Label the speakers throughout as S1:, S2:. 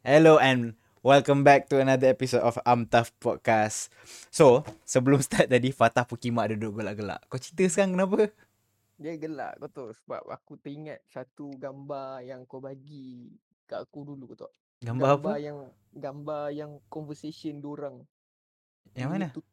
S1: Hello and welcome back to another episode of Tough Podcast. So, sebelum start tadi, Fatah Pukimak duduk gelak-gelak. Kau cerita sekarang kenapa?
S2: Dia gelak kau tahu sebab aku teringat satu gambar yang kau bagi kat aku dulu kau tahu.
S1: Gambar, apa?
S2: yang gambar yang conversation diorang.
S1: Yang mana?
S2: talk.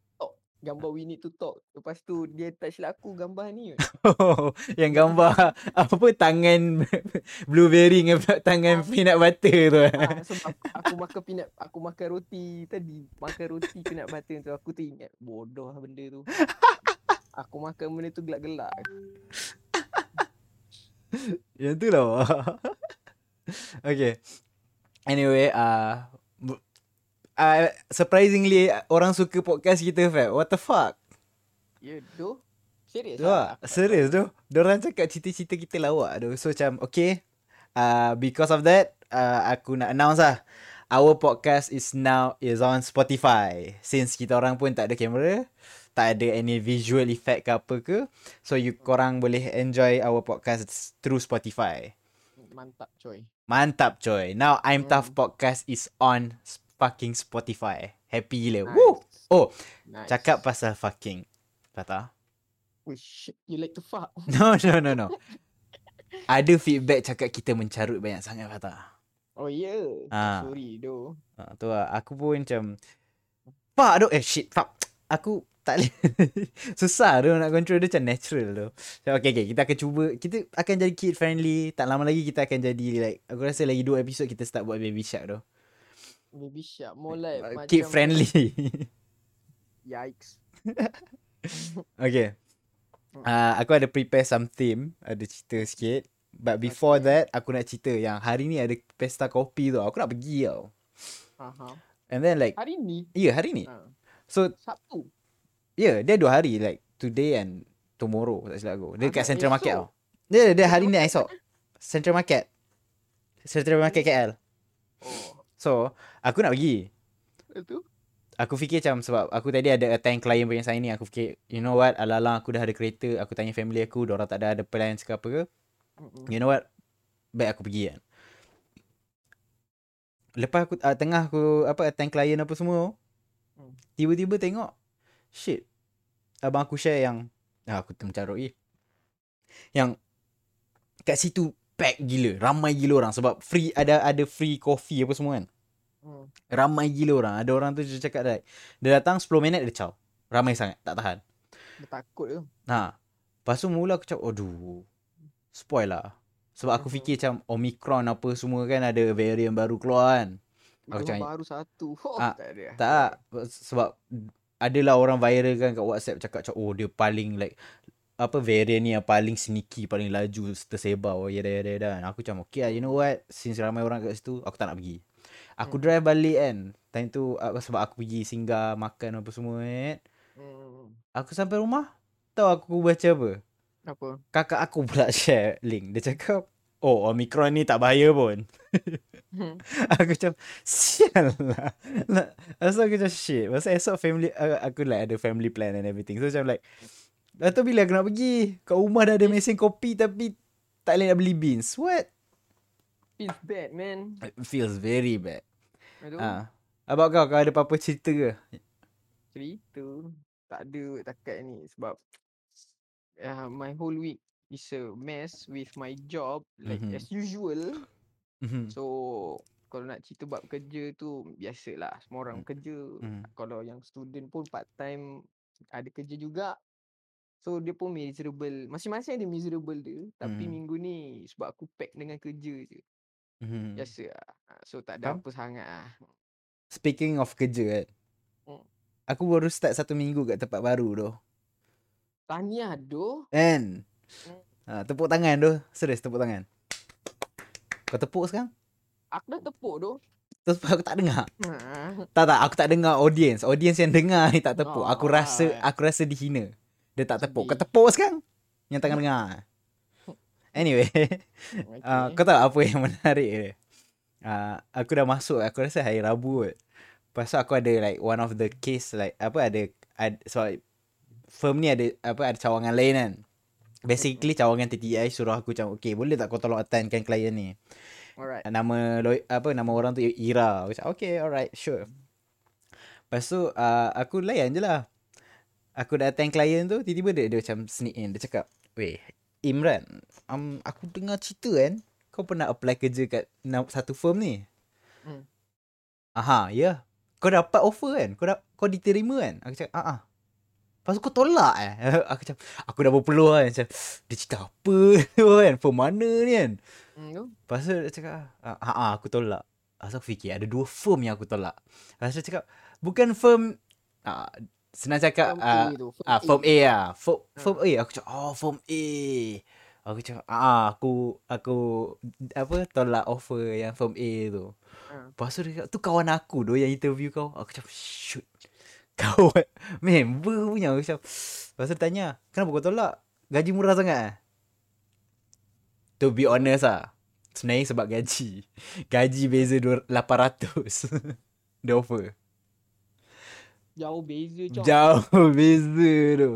S2: Gambar we need to talk. Lepas tu dia touch lah aku gambar ni.
S1: Oh, yang gambar apa tangan blueberry dengan tangan peanut butter tu.
S2: ah, sebab aku, aku makan peanut aku makan roti tadi. Makan roti peanut butter tu aku teringat bodoh lah benda tu. Aku makan benda tu gelak-gelak.
S1: Yang tu lah. okay. Anyway, uh, uh, surprisingly orang suka podcast kita, Fab. What the fuck?
S2: Ya doh. Serius
S1: lah. Serius tu. Diorang cakap cerita-cerita kita lawak tu. So macam, okay. Uh, because of that, uh, aku nak announce lah. Our podcast is now is on Spotify. Since kita orang pun tak ada kamera, tak ada any visual effect ke apa ke. So you korang boleh enjoy our podcast through Spotify.
S2: Mantap coy.
S1: Mantap coy. Now I'm
S2: Hmm.
S1: Tough Podcast is on s- fucking Spotify. Happy gila.
S2: Nice.
S1: Woo! Oh,
S2: Nice.
S1: cakap pasal fucking. Kata?
S2: Wish you like to fuck.
S1: No, no, no, no. Ada feedback cakap kita mencarut banyak sangat kata.
S2: Oh ya. Yeah.
S1: Ah.
S2: Sorry doh.
S1: Ha, tu lah. Aku pun macam fuck aduh eh shit fuck. Aku tak boleh. Susah tu nak control dia macam natural tu. So, okay, okay. Kita akan cuba. Kita akan jadi kid friendly. Tak lama lagi kita akan jadi like. Aku rasa lagi dua episod kita start buat baby shark tu.
S2: Baby shark more like
S1: Uh,
S2: macam
S1: Kid friendly.
S2: Yikes.
S1: okay. Uh, aku ada prepare some theme. Ada cerita sikit. But before
S2: Okay.
S1: that, aku nak cerita yang hari ni ada pesta kopi tu. Aku nak pergi tau.
S2: Aha.
S1: And then like,
S2: Hari ni.
S1: ya yeah, hari ni.
S2: Ha.
S1: So,
S2: Sabtu.
S1: ya yeah, dia dua hari. Like, today and tomorrow. Tak silap aku. Dia
S2: Ah,
S1: kat Central Market tau. Dia, dia hari ni esok. Central Market. Central Market KL.
S2: Oh.
S1: So, aku nak pergi.
S2: Itu.
S1: Aku fikir macam sebab aku tadi ada attend klien punya sign ni. Aku fikir, you know what, ala-ala aku dah ada kereta. Aku tanya family aku, diorang tak ada ada plans ke apa ke. You know what? Baik aku pergi kan. Lepas aku uh, tengah aku apa attend klien apa semua.
S2: Hmm.
S1: Tiba-tiba tengok shit. Abang aku share yang ah, aku termencarut eh. Yang kat situ pack gila, ramai gila orang sebab free ada ada free coffee apa semua kan.
S2: Hmm.
S1: Ramai gila orang. Ada orang tu dia cakap like, dia datang 10 minit dia caw. Ramai sangat, tak tahan.
S2: Dia takut tu.
S1: Ha. Lepas tu mula aku cakap, aduh. Spoil lah. Sebab aku
S2: Mhm.
S1: fikir macam Omicron apa semua kan ada variant baru keluar kan. Aku cakap,
S2: baru satu. Oh,
S1: Ah,
S2: tak ada.
S1: tak. Sebab adalah orang viral kan kat WhatsApp cakap, cakap oh dia paling like apa variant ni yang paling sneaky, paling laju tersebar. Oh, yada yada yada. Dan Aku macam, okay lah, you know what? Since ramai orang kat situ, aku tak nak pergi. Aku
S2: Hmm.
S1: drive balik kan. Time tu uh, sebab aku pergi singgah makan apa semua kan.
S2: Hmm.
S1: Aku sampai rumah, tahu aku baca apa?
S2: Apa?
S1: kakak aku pula share link. Dia cakap, oh Omicron ni tak bahaya pun.
S2: Hmm.
S1: aku macam, sial lah. Lah, Asal aku macam shit. Pasal esok family, uh, aku like ada family plan and everything. So macam like, dah tu bila aku nak pergi. Kat rumah dah ada mesin kopi tapi tak boleh nak beli beans. What?
S2: Feels bad man.
S1: It feels very bad.
S2: Aduh.
S1: Ah, Abang kau, kau ada apa-apa cerita ke?
S2: Cerita. Tak ada takat ni sebab uh, my whole week is a mess with my job like
S1: Mhm.
S2: as usual.
S1: Mhm.
S2: So kalau nak cerita bab kerja tu biasalah semua orang
S1: Mm.
S2: kerja.
S1: Mhm.
S2: Kalau yang student pun part time ada kerja juga. So dia pun miserable. Masing-masing ada miserable dia. Tapi
S1: Mm.
S2: minggu ni sebab aku pack dengan kerja je.
S1: Mhm.
S2: Biasa lah. Ah, So tak ada
S1: Faham?
S2: apa sangat lah.
S1: Speaking of kerja kan.
S2: Hmm.
S1: Aku baru start satu minggu kat tempat baru tu.
S2: Tahniah doh.
S1: Kan?
S2: Hmm.
S1: Ha, tepuk tangan tu. Serius tepuk tangan. Kau tepuk sekarang?
S2: Aku dah tepuk doh.
S1: Terus aku tak dengar.
S2: Ha.
S1: Tak tak, aku tak dengar audience. Audience yang dengar ni tak tepuk. Aku
S2: Oh,
S1: rasa
S2: ah.
S1: aku rasa dihina. Dia tak tepuk. Kau tepuk sekarang. Yang tengah dengar. Anyway,
S2: Okay.
S1: uh, kau tahu apa yang menarik dia? Uh, aku dah masuk, aku rasa hari Rabu kot. Tu aku ada like one of the case like apa ada, ada so firm ni ada apa ada cawangan lain kan. Basically cawangan TTI suruh aku macam okay boleh tak kau tolong attendkan klien ni.
S2: Alright.
S1: nama apa nama orang tu Ira. Aku cakap okay alright sure. Lepas tu uh, aku layan je lah. Aku dah attend klien tu tiba-tiba dia, dia macam sneak in. Dia cakap, "Weh, Imran, um, aku dengar cerita kan kau pernah apply kerja kat satu firm ni."
S2: Hmm.
S1: Aha, ya. Yeah. Kau dapat offer kan? Kau dah kau diterima kan? Aku cakap, "Ah ah." Lepas tu kau tolak eh. aku macam aku dah berpeluh kan macam dia cerita apa tu kan? Firm mana ni kan?
S2: Hmm.
S1: Lepas tu dia cakap, ah, ah, ah, aku tolak. Lepas tu aku fikir, ada dua firm yang aku tolak. Lepas tu cakap, bukan firm, ah, senang cakap, ah,
S2: A tu. Firm
S1: ah,
S2: A.
S1: firm A lah. Firm,
S2: Ha.
S1: firm A. Aku cakap, oh, firm A. Aku cakap, ah, aku, aku, apa, tolak offer yang firm A tu.
S2: Ha.
S1: Lepas tu dia tu kawan aku tu yang interview kau. Aku cakap, shoot. Kawan, member punya. Aku cakap, lepas tu tanya, kenapa kau tolak? Gaji murah sangat eh? To be honest lah. Sebenarnya sebab gaji. Gaji beza dua- 800. Dia offer.
S2: Jauh beza cok.
S1: Jauh beza tu.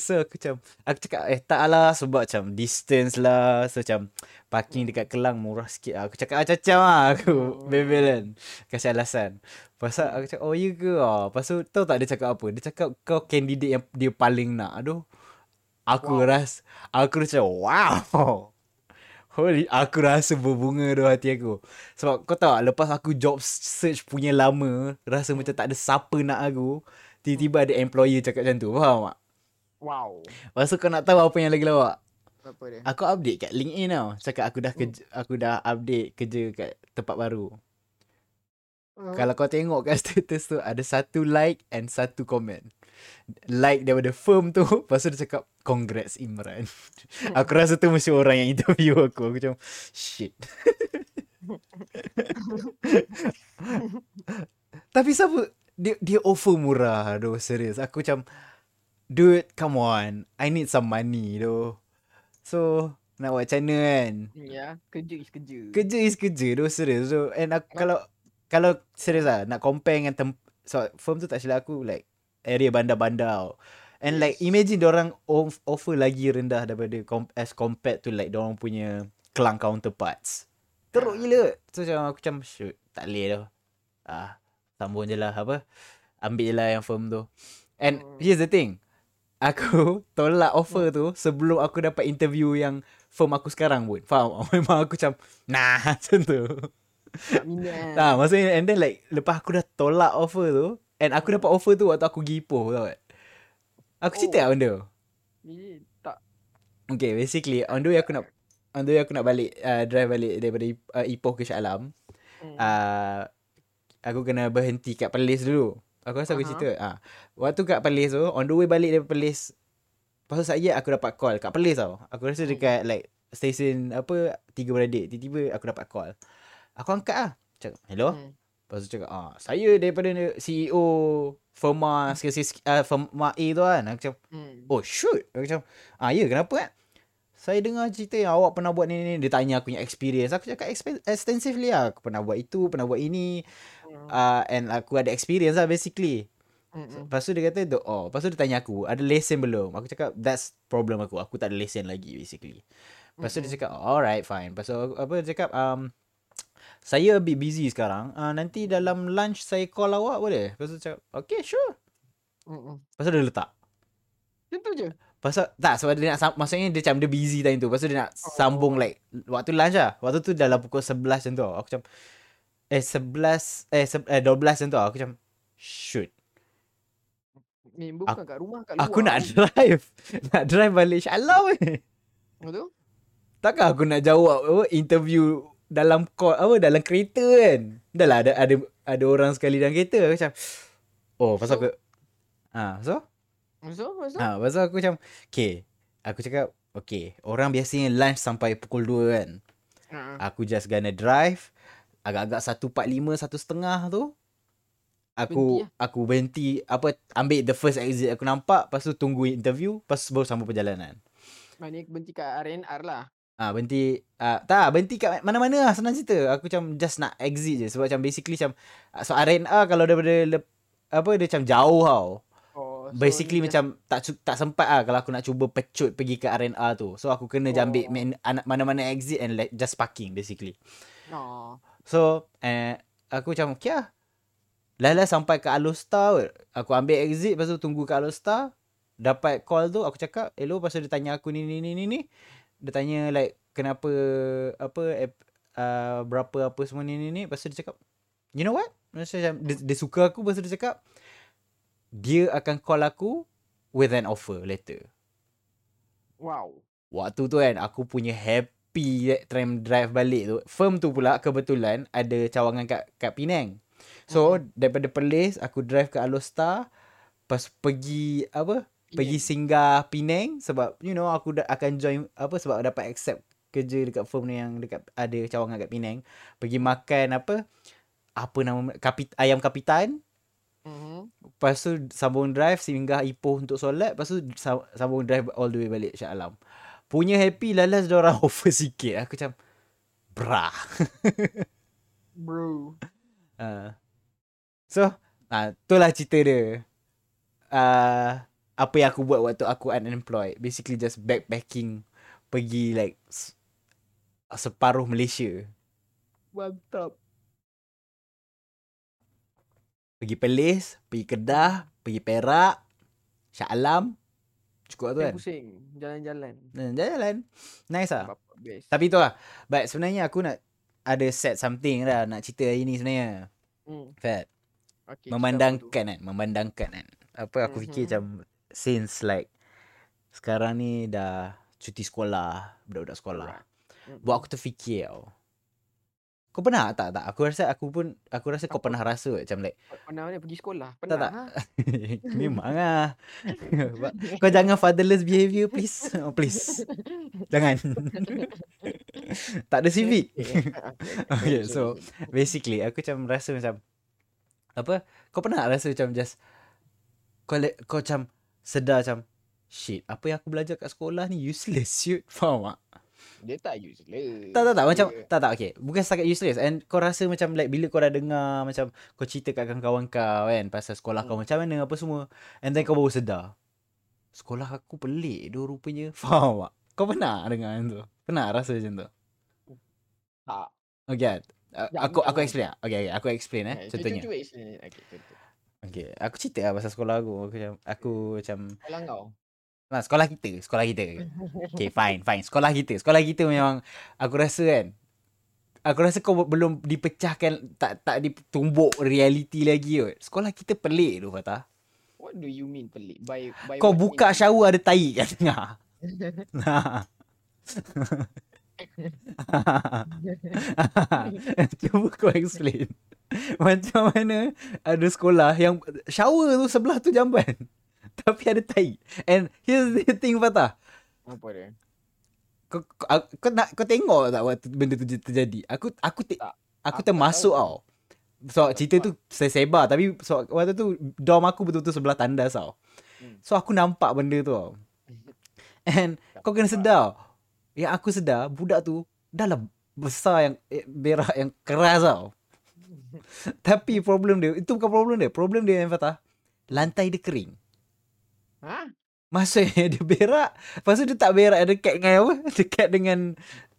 S1: So aku macam Aku cakap eh tak lah Sebab macam distance lah So macam Parking dekat Kelang murah sikit lah. Aku cakap macam-macam lah Aku
S2: Oh.
S1: bebel kan Kasih alasan Pasal aku cakap Oh ya ke oh. Lepas tu tahu tak dia cakap apa Dia cakap kau candidate yang dia paling nak Aduh Aku
S2: Wow.
S1: ras Aku macam Wow Holy Aku rasa berbunga tu hati aku. Sebab kau tahu Lepas aku job search punya lama Rasa macam tak ada siapa nak aku Tiba-tiba ada employer cakap macam tu. Faham tak?
S2: Wow.
S1: Lepas kau nak tahu apa yang lagi lawak?
S2: Apa dia?
S1: Aku update kat LinkedIn tau. Cakap aku dah kerja, Aku dah update kerja kat tempat baru.
S2: Uh,
S1: Kalau kau tengok kat status tu Ada satu like and satu komen Like daripada firm tu Lepas tu dia cakap Congrats Imran. Aku rasa tu mesti orang yang interview aku. Aku macam Shit. Tapi siapa Dia dia offer murah Aduh serius Aku macam Dude come on. I need some money tu So Nak buat macam mana kan?
S2: Ya, kerja is kerja.
S1: Kerja is kerja tu serius so, And aku kalau Kalau serius lah Nak compare dengan tem- so, Firm tu tak silap aku Like Area bandar-bandar tau. And like. Imagine orang off- Offer lagi rendah Daripada As compared to like orang punya Kelang counterparts Teruk gila So macam aku macam Shoot Tak boleh tu ah, Sambung je lah Apa Ambil je lah yang firm tu And
S2: Hmm.
S1: here's the thing Aku tolak offer tu Sebelum aku dapat interview yang Firm aku sekarang pun Faham? Memang aku macam Nah macam tu
S2: Tak minat.
S1: Nah maksudnya And then like Lepas aku dah tolak offer tu And aku dapat offer tu Waktu aku pergi Ipoh tau tak Aku cerita
S2: Oh.
S1: tak benda
S2: Ni tak.
S1: Okay basically On the way aku nak On the way aku nak balik uh, Drive balik daripada Ip- uh, Ipoh ke Shah Alam
S2: Hmm.
S1: uh, Aku kena berhenti kat Perlis dulu Aku rasa aku
S2: Aha.
S1: cerita uh, Waktu kat Perlis tu On the way balik daripada Perlis tu saya aku dapat call Kat Perlis tau Aku rasa
S2: Hmm.
S1: dekat like Stesen apa Tiga beradik Tiba-tiba aku dapat call Aku angkat lah Cakap hello
S2: Hmm.
S1: Lepas tu cakap ah, Saya daripada CEO Firma Sekiranya uh, Firma A tu kan Aku cakap
S2: Hmm.
S1: Oh shoot Aku macam Ah ya kenapa kan Saya dengar cerita yang awak pernah buat ni ni. Dia tanya aku punya experience Aku cakap extensively lah Aku pernah buat itu Pernah buat ini
S2: Hmm.
S1: uh, And aku ada experience lah basically
S2: Hmm. hmm.
S1: Lepas tu dia kata Oh Lepas tu dia tanya aku Ada lesen belum Aku cakap That's problem aku Aku tak ada lesen lagi basically Lepas tu dia cakap oh, Alright fine Lepas tu apa dia cakap um, Saya a bit busy sekarang uh, Nanti dalam lunch Saya call awak boleh Lepas tu dia cakap Okay sure. Lepas tu dia letak
S2: Macam tu je.
S1: Pasal tak sebab dia nak maksudnya dia macam dia busy time tu. Pasal dia nak sambung like waktu lunch lah. Waktu tu dalam pukul 11 macam tu. Aku macam eh 11 eh, se- eh 12 macam tu. Aku macam shoot.
S2: Member bukan kat rumah kat luar.
S1: Aku nak drive. nak drive balik Shah Alam eh.
S2: Betul?
S1: Takkan aku nak jawab interview dalam call apa dalam kereta kan. Dah lah ada ada ada orang sekali dalam kereta aku macam oh pasal
S2: So?
S1: aku ah so
S2: Maksud? Maksud?
S1: Ah, pasal aku macam okay. Aku cakap okay, orang biasanya lunch sampai pukul 2 kan.
S2: Ha.
S1: Aku just gonna drive agak-agak 145 satu setengah tu aku
S2: Berhenti
S1: aku berhenti apa ambil the first exit aku nampak lepas tu tunggu interview lepas tu baru sambung perjalanan.
S2: Maknanya berhenti kat RNR lah.
S1: Ah berhenti ah tak berhenti kat mana-mana lah senang cerita. Aku macam just nak exit je sebab macam basically macam ah, so RNR kalau daripada lep, apa dia macam jauh tau.
S2: Oh, so
S1: Basically
S2: ni
S1: macam tak tak sempat lah kalau aku nak cuba pecut pergi ke RNR tu. So aku kena
S2: Oh.
S1: anak- mana-mana exit and like just parking basically.
S2: Nah.
S1: So eh, Aku macam Okay lah Lala sampai ke Alostar kot. Aku ambil exit Lepas tu tunggu kat Alostar Dapat call tu Aku cakap Hello tu dia tanya aku ni ni ni ni ni Dia tanya like Kenapa Apa uh, Berapa apa semua ni ni ni Lepas tu dia cakap You know what Macam dia, dia suka aku Lepas tu dia cakap Dia akan call aku With an offer later
S2: Wow.
S1: Waktu tu kan Aku punya happy Tram drive balik tu Firm tu pula Kebetulan Ada cawangan kat, kat Penang So
S2: Mhm.
S1: daripada Perlis Aku drive ke Alostar Pas pergi Apa Pergi singgah Penang Sebab you know Aku dah akan join Apa sebab dapat accept Kerja dekat firm ni Yang dekat Ada cawangan kat Penang Pergi makan apa Apa nama kapit, Ayam Kapitan
S2: Mhm.
S1: Lepas tu sambung drive singgah Ipoh untuk solat. Lepas tu sa- sambung drive all the way balik Shah Alam. Punya happy lalas dia orang offer sikit. Aku macam bra.
S2: Bro.
S1: Uh. So, uh, itulah cerita dia. Uh, apa yang aku buat waktu aku unemployed. Basically just backpacking. Pergi like separuh Malaysia.
S2: Mantap.
S1: Pergi Perlis, pergi Kedah, pergi Perak, Shah Alam. Cukup tu kan.
S2: Pusing. Jalan-jalan.
S1: Hmm, Jalan-jalan. Nice lah.
S2: Best.
S1: Tapi tu lah. But sebenarnya aku nak ada set something dah nak cerita hari ni sebenarnya.
S2: Hmm.
S1: Fat.
S2: Okay,
S1: memandangkan kan. Memandangkan kan. Apa aku fikir
S2: Mhm.
S1: macam since like sekarang ni dah cuti sekolah. Budak-budak sekolah. Buat aku terfikir tau. Kau pernah tak? Tak. Aku rasa aku pun aku rasa kau pernah rasa macam like
S2: Pernah mana pergi sekolah?
S1: Tak,
S2: Pernah
S1: tak.
S2: ha?
S1: memang lah. kau jangan fatherless behaviour please. Oh, please. Jangan. tak ada civic. Okay, so basically aku macam rasa macam apa? Kau pernah tak rasa macam just kau kau macam sedar macam shit, apa yang aku belajar kat sekolah ni useless shit. Faham tak?
S2: Dia tak useless.
S1: Tak tak tak macam tak tak okay. Bukan setakat useless and kau rasa macam like bila kau dah dengar macam kau cerita kat kawan-kawan kau kan pasal sekolah kau
S2: Hmm.
S1: macam mana apa semua and then kau baru sedar. Sekolah aku pelik dia rupanya. Faham tak? Kau pernah dengar macam tu? Pernah rasa macam tu?
S2: Tak.
S1: Okay. Uh, aku
S2: aku
S1: explain. tak? Okay, okay, aku explain eh contohnya.
S2: Cuba explain. Okay, contoh.
S1: Okay, aku cerita lah pasal sekolah aku. Aku macam aku macam
S2: Sekolah kau.
S1: nah, sekolah kita, sekolah kita. Okay, fine, fine. Sekolah kita. Sekolah kita memang aku rasa kan Aku rasa kau belum dipecahkan tak tak ditumbuk reality lagi kot. Sekolah kita pelik tu Fatah.
S2: What do you mean pelik? By, by
S1: Kau buka
S2: mean?
S1: shower ada tai kat tengah. Nah. Cuba kau explain. Macam mana ada sekolah yang shower tu sebelah tu jamban. Tapi ada tai. And here's the thing Fatah.
S2: Apa dia?
S1: Kau, kau, aku- kau nak kau tengok tak waktu benda tu terjadi? Aku aku te, aku
S2: Aku
S1: termasuk tau. So cerita tu
S2: tahu.
S1: sesebar tapi so, waktu tu dorm aku betul-betul sebelah tandas tau.
S2: Hmm.
S1: So aku nampak benda tu tau. And kau kena sedar. Yang aku sedar budak tu dah lah besar yang eh, berak yang keras tau. Tapi problem dia itu bukan problem dia. Problem dia yang Fatah. Lantai dia kering.
S2: Ha?
S1: Maksudnya dia berak Lepas tu dia tak berak dekat dengan apa Dekat dengan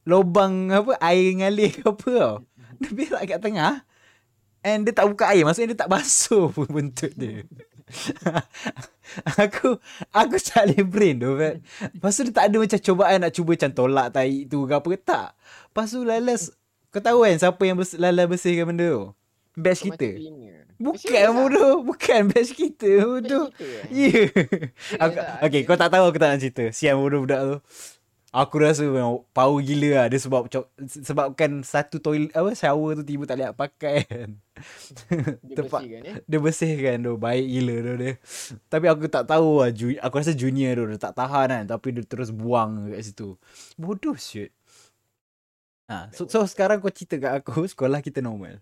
S1: Lobang apa Air ngalir ke apa tau Dia berak kat tengah And dia tak buka air Maksudnya dia tak basuh pun buntut dia Aku Aku tak boleh brain tu Fat. Lepas tu dia tak ada macam cubaan Nak cuba macam tolak tai tu ke apa ke Tak Lepas tu lalas Kau tahu kan Siapa yang bers- lalas bersihkan benda tu Batch kita. Bukan bodoh Bukan batch kita bodoh
S2: eh?
S1: Ya yeah. aku,
S2: tak?
S1: Okay kau tak tahu aku tak nak cerita Sian bodoh budak tu Aku rasa memang power gila lah. Dia sebab Sebabkan satu toilet Apa shower tu tiba tak boleh pakai. Kan
S2: Dia
S1: Tempat
S2: bersihkan ya?
S1: Dia bersihkan tu Baik gila tu dia. Tapi aku tak tahu lah ju- Aku rasa junior tu Dia tak tahan kan. Tapi dia terus buang kat situ. Bodoh shit ha, so, so sekarang kau cerita kat aku Sekolah kita normal.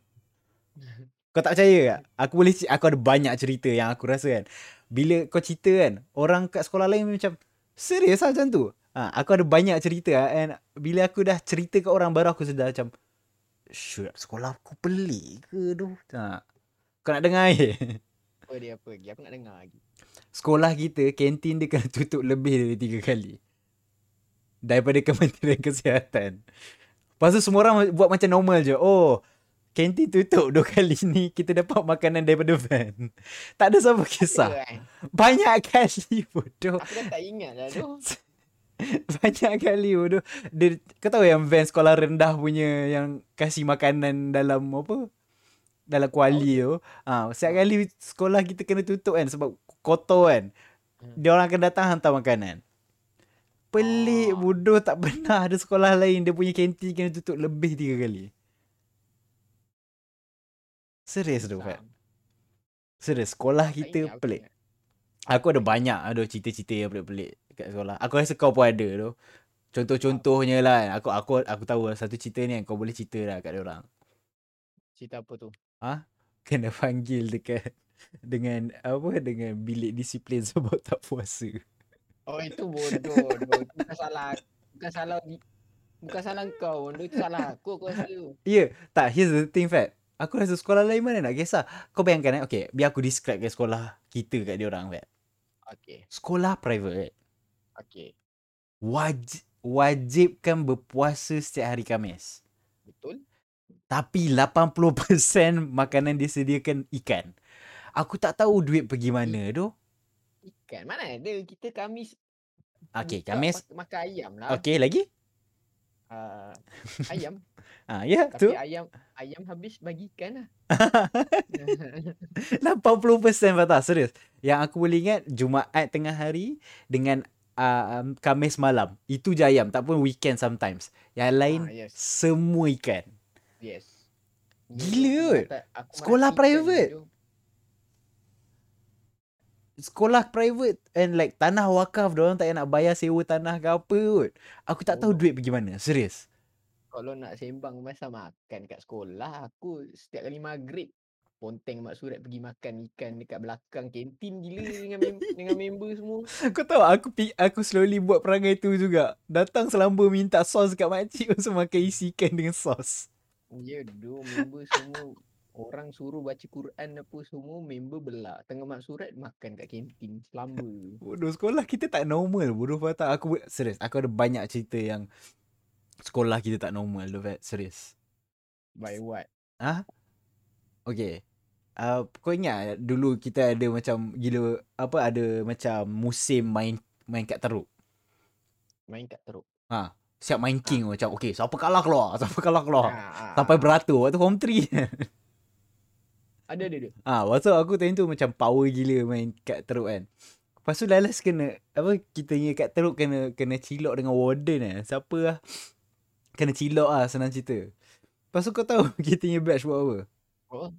S1: Kau tak percaya tak? Aku boleh Aku ada banyak cerita Yang aku rasa kan. Bila kau cerita kan Orang kat sekolah lain macam Serius lah macam tu ha, Aku ada banyak cerita lah And bila aku dah cerita kat orang Baru aku sedar macam Shoot Sekolah aku pelik ke tu ha. Kau nak dengar eh
S2: Apa dia apa lagi? Aku nak dengar lagi.
S1: Sekolah kita Kantin dia kena tutup lebih dari tiga kali Daripada Kementerian Kesihatan Lepas tu semua orang buat macam normal je. Oh, kantin tutup dua kali ni. Kita dapat makanan daripada van. Tak ada siapa kisah.
S2: Kan?
S1: Banyak kali bodoh.
S2: Aku dah tak ingat lah tu.
S1: Banyak kali bodoh. Dia, kau tahu yang van sekolah rendah punya yang kasih makanan dalam apa? Dalam kuali tu. Ha, setiap kali sekolah kita kena tutup kan sebab kotor kan.
S2: Hmm.
S1: Dia orang akan datang hantar makanan. Pelik
S2: Oh.
S1: bodoh tak pernah ada sekolah lain dia punya kantin kena tutup lebih tiga kali. Serius tu Fat. Serius sekolah kita pelik. Aku ada banyak ada cerita-cerita yang pelik-pelik kat sekolah. Aku rasa kau pun ada tu. Contoh-contohnya lah. kan. Aku aku aku tahu lah satu cerita ni yang kau boleh cerita lah kat dia orang.
S2: Cerita apa tu?
S1: Kena panggil dekat dengan apa dengan bilik disiplin sebab tak puasa.
S2: Oh itu bodoh. Bukan salah. Bukan salah Bukan salah kau. Bodoh itu salah aku. Aku rasa.
S1: Ya, yeah, tak here's the thing Fat. Aku rasa sekolah lain mana nak kisah. Kau bayangkan eh, okay, biar aku describe ke sekolah kita kat dia orang Fat.
S2: Okay.
S1: Sekolah private
S2: Okay.
S1: wajib wajibkan berpuasa setiap hari Khamis.
S2: Betul?
S1: Tapi 80% makanan disediakan ikan. Aku tak tahu duit pergi mana tu.
S2: Ikan. Mana ada. Kita Kamis.
S1: Okey,
S2: buka
S1: Khamis.
S2: mak- Makan ayam lah.
S1: Okey, lagi?
S2: Uh, ayam.
S1: Ah, ya, tu.
S2: Tapi ayam ayam habis bagi ikan lah.
S1: 80% patah, serius. Yang aku boleh ingat Jumaat tengah hari dengan uh, Khamis malam. Itu je ayam, tak pun weekend sometimes. Yang lain
S2: Ah, yes.
S1: semua ikan.
S2: yes.
S1: Gila
S2: Aku
S1: Sekolah private.
S2: tu.
S1: Sekolah private and like tanah wakaf, orang tak payah nak bayar sewa tanah ke apa kot. Aku tak tahu
S2: Oh.
S1: duit pergi mana, serius.
S2: Kalau nak sembang masa makan kat sekolah, aku setiap kali maghrib ponteng mak surat pergi makan ikan dekat belakang kantin gila dengan mem- dengan member semua.
S1: Kau tahu aku pi- aku slowly buat perangai tu juga. Datang selamba minta sos kat makcik tu makan isi ikan dengan sos.
S2: Ya doh member semua orang suruh baca Quran apa semua member belak tengah mak surat makan kat kantin selamba.
S1: Bodoh sekolah kita tak normal. Bodoh patah. Aku serius. Aku ada banyak cerita yang sekolah kita tak normal tu Fat. Serius.
S2: By what?
S1: Okay. Uh, kau ingat dulu kita ada macam gila apa ada macam musim main main kat teruk.
S2: Main kat teruk.
S1: Siap main king macam okay siapa kalah keluar, siapa kalah keluar.
S2: Ah, ah,
S1: Sampai
S2: ah.
S1: beratur waktu form 3.
S2: ada ada ada.
S1: Ah, waktu aku time tu macam power gila main kat teruk kan. Lepas tu last kena apa kita punya kat teruk kena kena cilok dengan warden eh. Siapa lah. Kena cilok ah senang cerita. Lepas tu kau tahu kita punya batch buat apa?
S2: Oh,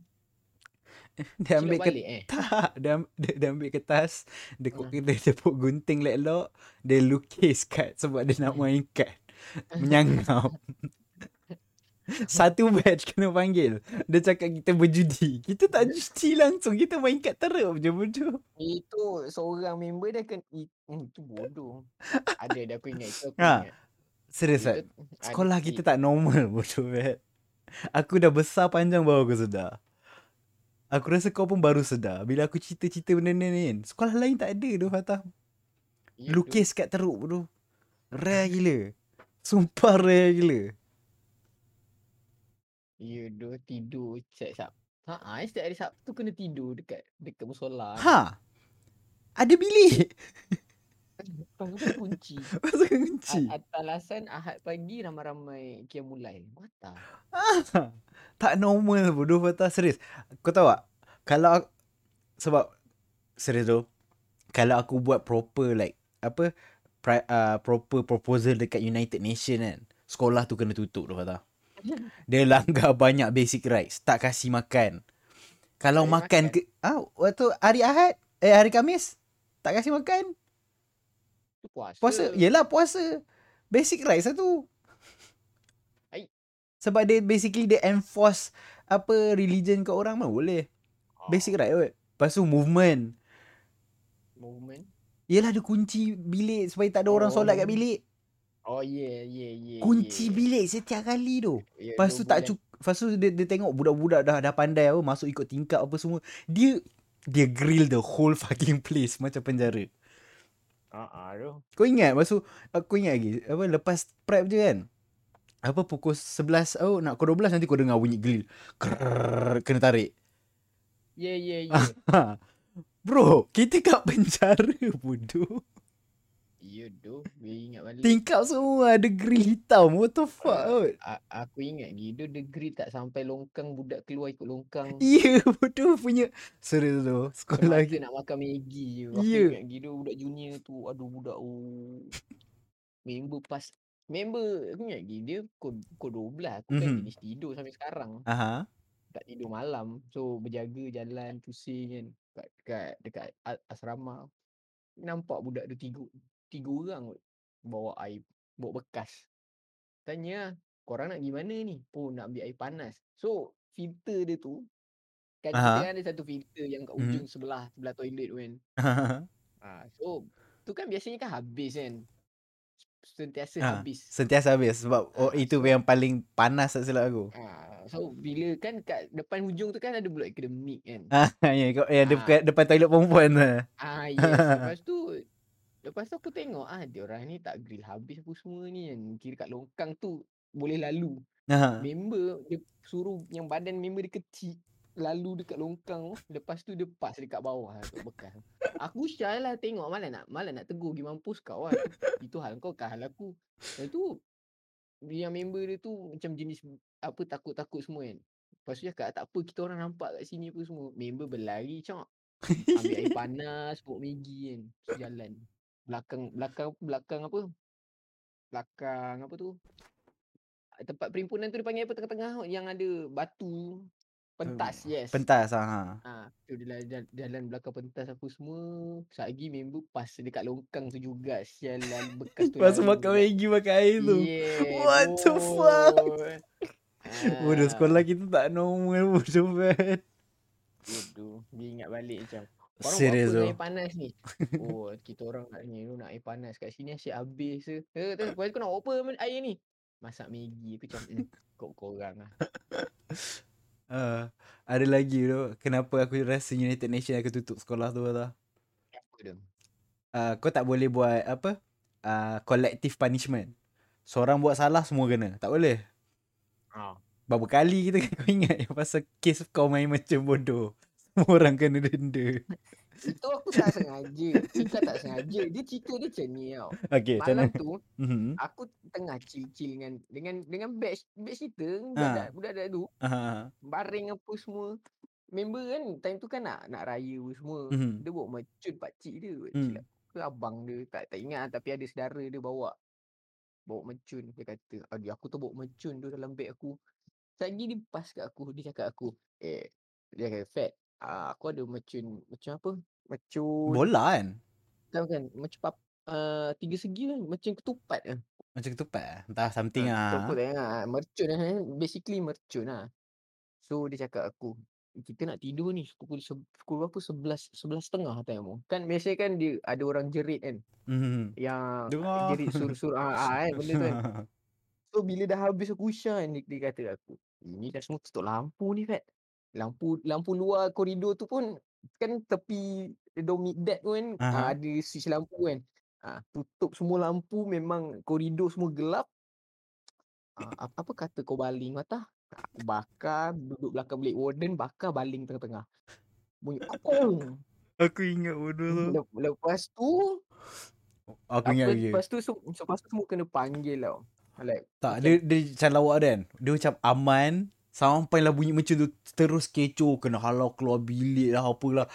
S1: Dia ambil kertas.
S2: eh.
S1: Dia, dia, dia ambil kertas, dia,
S2: Hmm.
S1: uh. dia tepuk gunting letlock, dia lukis kad sebab dia nak main kad. Menyangap. Satu batch kena panggil. Dia cakap kita berjudi. Kita tak judi langsung. Kita main kad teruk je bodoh.
S2: Itu seorang member dia kan i- hmm, itu bodoh. Ada ada aku ingat itu aku
S1: Ha,
S2: ingat.
S1: Serius
S2: ada-
S1: Sekolah kita tak normal bodoh Fat. Aku dah besar panjang baru aku sedar. Aku rasa kau pun baru sedar. Bila aku cerita-cerita benda ni kan. Sekolah lain tak ada tu Fatah.
S2: ya tu.
S1: Lukis kat teruk bodoh. Rare gila. Sumpah rare gila.
S2: Ya doh tidur setiap Sabtu. Ha, ah, setiap hari Sabtu kena tidur dekat dekat musola.
S1: Ha. Ada bilik.
S2: Pasal kunci.
S1: Pasal kunci.
S2: A- Atas alasan Ahad pagi ramai-ramai kiamulai. Mata.
S1: Ha. Tak normal bodoh patah serius. Kau tahu tak? Kalau sebab serius tu kalau aku buat proper like apa pri, uh, proper proposal dekat United Nation kan sekolah tu kena tutup tu patah. Dia langgar banyak basic rights, tak kasih makan. Kalau
S2: Tak
S1: makan,
S2: kasih
S1: ke ah waktu hari Ahad eh hari Khamis tak kasih makan.
S2: Tu puasa.
S1: Puasa, yelah puasa. Basic rights lah tu.
S2: Ai.
S1: Sebab dia basically dia enforce apa religion kat orang mah boleh.
S2: Oh,
S1: Basic right kot. Lepas tu movement.
S2: Movement.
S1: Yelah ada kunci bilik supaya tak ada orang solat kat
S2: Oh.
S1: bilik.
S2: Oh yeah yeah yeah.
S1: Kunci
S2: yeah.
S1: bilik setiap kali tu.
S2: Ya,
S1: Lepas tu tak
S2: bulan.
S1: cuk Lepas tu dia, dia tengok budak-budak dah dah pandai apa masuk ikut tingkap apa semua. Dia dia grill the whole fucking place macam penjara.
S2: Ah ah tu.
S1: Kau ingat tu Aku ingat lagi Apa lepas prep je kan apa pukul 11 oh nak pukul 12 nanti kau dengar bunyi grill. Krrrr, kena tarik.
S2: Ya, ya.
S1: Ha. Bro, kita kat penjara bodoh.
S2: Ya doh, dia ingat balik.
S1: Tingkap semua ada grill hitam. What the fuck? Kot?
S2: A- aku ingat gitu degree tak sampai longkang budak keluar ikut longkang.
S1: Ya, bodoh punya. Serius tu. Sekolah kita.
S2: nak makan Maggi je. Aku
S1: Ya.
S2: ingat gitu budak junior tu. Aduh budak oh. Member pas member aku ingat dia pukul 12 aku kan
S1: Mhm.
S2: jenis tidur sampai sekarang.
S1: Aha.
S2: Tak tidur malam. So berjaga jalan pusing kan kat dekat dekat asrama. Nampak budak tu tiga tiga orang kot. bawa air bawa bekas. Tanya korang nak pergi mana ni? Oh nak ambil air panas. So filter dia tu kan
S1: Aha.
S2: kan ada satu filter yang kat
S1: Mhm.
S2: ujung sebelah sebelah toilet tu kan. Ah, so tu kan biasanya kan habis kan. Sentiasa
S1: Ha,
S2: habis.
S1: Sentiasa habis sebab oh
S2: Ah,
S1: itu
S2: so
S1: yang paling panas tak silap aku.
S2: ah, so bila kan kat depan hujung tu kan ada budak akademik kan.
S1: Ah, ya, kau yang
S2: Ah.
S1: dekat depan toilet perempuan.
S2: Ah yes, lepas tu lepas tu aku tengok ah dia orang ni tak grill habis apa semua ni kan. Kira kat longkang tu boleh lalu.
S1: Ha.
S2: Member dia suruh yang badan member dia kecil lalu dekat longkang. Lepas tu dia pas dekat bawah lah kat bekas. Aku shy lah tengok malah nak malah nak tegur pergi mampus kau lah. Itu hal kau kan hal aku. Lepas tu yang member dia tu macam jenis apa takut-takut semua kan. Lepas tu cakap tak apa kita orang nampak kat sini apa semua. Member berlari cak. Ambil air panas, bawa Maggi kan. Jalan. Belakang belakang belakang apa? Belakang apa tu? Tempat perimpunan tu dia panggil apa tengah-tengah yang ada batu pentas yes.
S1: Pentas ah.
S2: Ah, tu dia jalan, jalan belakang pentas apa semua. Sagi member pas dekat longkang tu juga. Sialan bekas tu
S1: Pas makan Maggi makan air tu.
S2: Yeah,
S1: What the fuck? Bodoh
S2: Ah,
S1: sekolah kita tak normal bodoh man.
S2: Bodoh. Dia ingat balik macam. Korang
S1: Serius
S2: buat apa
S1: tu.
S2: air panas ni? Oh, kita orang kat ni tu nak air panas. Kat sini asyik habis je. Eh, tu, lepas tu kau nak apa air ni? Masak Maggi. Aku macam, hmm, kau korang lah.
S1: Uh, ada lagi tu kenapa aku rasa United Nation aku tutup sekolah tu tau.
S2: Apa tu?
S1: Uh, kau tak boleh buat apa? Uh, collective punishment. Seorang buat salah semua kena. Tak boleh.
S2: Ah.
S1: Berapa kali kita kau ingat yang pasal kes kau main macam bodoh. Orang kena denda.
S2: Itu aku tak sengaja. Kita tak sengaja. Dia cerita dia macam ni tau.
S1: Okay,
S2: Malam
S1: mana?
S2: tu,
S1: Mhm.
S2: aku tengah chill-chill dengan dengan dengan batch batch kita
S1: Ha.
S2: budak budak tu
S1: Ah,
S2: baring apa semua. Member kan time tu kan nak nak raya apa semua.
S1: Mhm.
S2: Dia bawa mercun pak cik dia.
S1: Hmm.
S2: Silap ke abang dia tak tak ingat lah, tapi ada saudara dia bawa bawa mercun dia kata aduh aku tu bawa mercun tu dalam beg aku Lagi dia pas kat aku dia cakap aku eh dia kata Fat uh, aku ada mercun macam apa mercun
S1: Bola kan?
S2: tahu kan macam pap, uh, tiga segi kan macam ketupat kan
S1: Macam ketupat lah. Entah something
S2: Ah,
S1: ah.
S2: Ketupat tak ingat ah, mercun lah eh, basically mercun lah so dia cakap aku kita nak tidur ni pukul se- pukul berapa sebelas sebelas setengah time tu kan biasa kan dia ada orang jerit kan
S1: Mhm.
S2: yang
S1: Dengar.
S2: jerit sur-sur ah, ah kan benda tu kan So bila dah habis aku usah kan, dia, dia kata aku, ini dah semua tutup lampu ni Fat. Lampu lampu luar koridor tu pun kan tepi domi deck tu kan
S1: Aha.
S2: uh, ada switch lampu kan. Ah tutup semua lampu memang koridor semua gelap. Ah apa, apa kata kau baling mata? Aku bakar duduk belakang bilik warden bakar baling tengah-tengah. Bunyi kokong.
S1: Aku ingat bodoh tu.
S2: Lep- Lepas tu
S1: Aku
S2: apa
S1: ingat lagi.
S2: lepas tu so, so, lepas tu semua kena panggil tau. Like
S1: Tak,
S2: macam-
S1: dia, dia macam lawak kan. Dia macam aman. Sampailah bunyi macam tu terus kecoh. Kena halau keluar bilik lah apalah.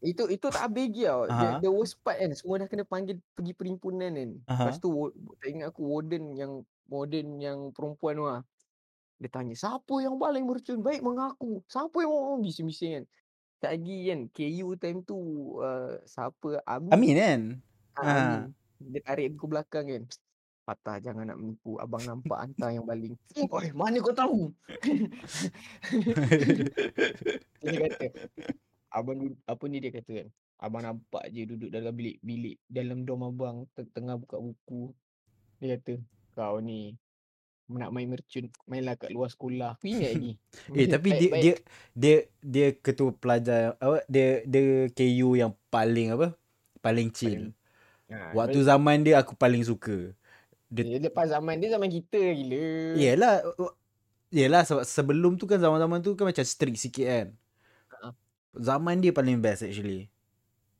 S2: Itu itu tak habis lagi tau. The, the worst part kan semua dah kena panggil pergi perimpunan kan.
S1: Aha.
S2: Lepas tu tak ingat aku warden yang warden yang perempuan tu lah. Dia tanya siapa yang baling mercun? Baik mengaku. Siapa yang mau bising-bising kan. Tak lagi kan KU time tu uh, siapa Amin.
S1: Amin kan?
S2: Ah,
S1: Ha.
S2: Amin. Dia tarik aku belakang kan. Patah jangan nak menipu. Abang nampak hantar yang baling. Oi, mana kau tahu? Dia kata abang apa ni dia kata kan abang nampak je duduk dalam bilik bilik dalam dom abang te- tengah buka buku dia kata kau ni nak main mercun mainlah kat luar sekolah aku ingat lagi
S1: Eh tapi dia
S2: Baik-baik.
S1: dia dia dia ketua pelajar apa dia dia KU yang paling apa? Paling chill.
S2: Ha,
S1: Waktu zaman dia aku paling suka. Dia-
S2: Dia lepas zaman dia zaman kita gila.
S1: Yelah uh, Yelah sebab sebelum tu kan zaman-zaman tu kan macam strict sikit kan
S2: Ha.
S1: Zaman dia paling best actually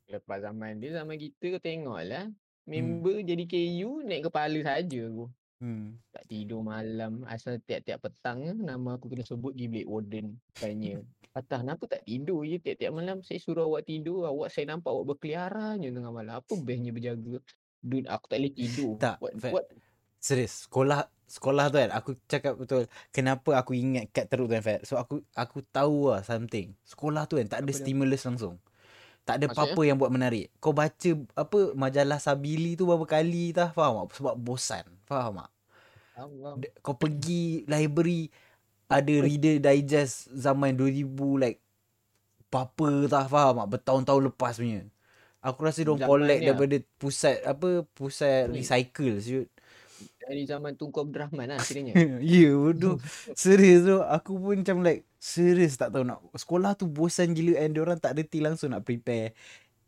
S2: Lepas zaman dia zaman kita kau tengok lah. Member jadi KU naik kepala saja aku.
S1: hmm.
S2: Tak tidur malam. Asal tiap-tiap petang nama aku kena sebut di Blade Warden. Tanya. Patah kenapa tak tidur je tiap-tiap malam saya suruh awak tidur. Awak saya nampak awak berkeliaran je tengah malam. Apa bestnya berjaga? Dude aku tak boleh tidur.
S1: Tak,
S2: What,
S1: Fat.
S2: what?
S1: Serius Sekolah Sekolah tu kan Aku cakap betul Kenapa aku ingat kat teruk tu kan Fat So aku aku tahu lah something Sekolah tu kan Tak ada
S2: Apa dia?
S1: stimulus langsung Tak ada
S2: Maksudnya?
S1: apa-apa yang buat menarik Kau baca Apa Majalah Sabili tu Berapa kali tah Faham tak Sebab bosan Faham tak
S2: Allah.
S1: Kau pergi library Ada reader digest Zaman 2000 like Apa tah Faham tak Bertahun-tahun lepas punya Aku rasa
S2: Zaman
S1: collect
S2: ni lah.
S1: daripada pusat Apa Pusat
S2: Ni.
S1: recycle siut
S2: Dari zaman Tunku Abdul Rahman lah kiranya.
S1: Ya bodoh Serius tu Aku pun macam like Serius tak tahu nak Sekolah tu bosan gila And diorang tak reti langsung nak prepare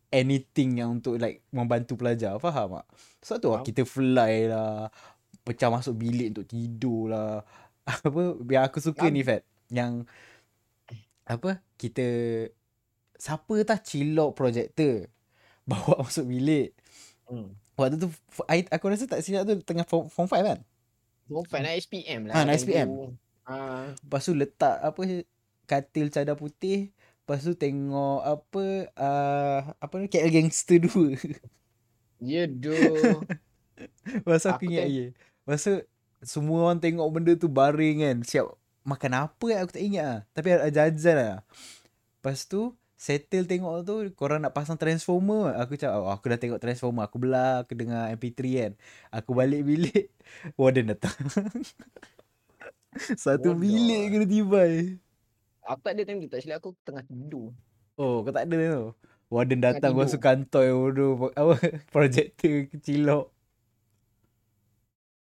S1: Anything yang untuk like Membantu pelajar Faham tak Sebab tu lah
S2: Faham.
S1: kita fly lah Pecah masuk bilik untuk tidur lah Apa Yang aku suka
S2: Lam-
S1: ni Fat Yang Apa Kita Siapa tah cilok projector Bawa masuk bilik
S2: Hmm.
S1: Waktu tu I, Aku rasa tak silap tu Tengah form, form 5 kan
S2: Form five nak SPM lah.
S1: Ah, nak SPM.
S2: tu. Ah,
S1: Lepas tu letak apa katil cadar putih. Lepas tu tengok apa uh, apa ni KL Gangster 2.
S2: ya doh.
S1: Lepas tu aku
S2: Aku
S1: ingat je. Lepas tu semua orang tengok benda tu baring kan. Siap makan apa aku tak ingat lah. Tapi ada jajan lah. Lepas tu settle tengok tu korang nak pasang transformer aku cakap oh, aku dah tengok transformer aku belah aku dengar MP3 kan aku balik bilik warden datang satu
S2: Bodoh
S1: bilik kena tibai
S2: Aku tak ada time tu. Tak silap aku tengah tidur.
S1: Oh, kau tak ada tu. Warden datang masuk kantor bodoh apa projektor kecilok.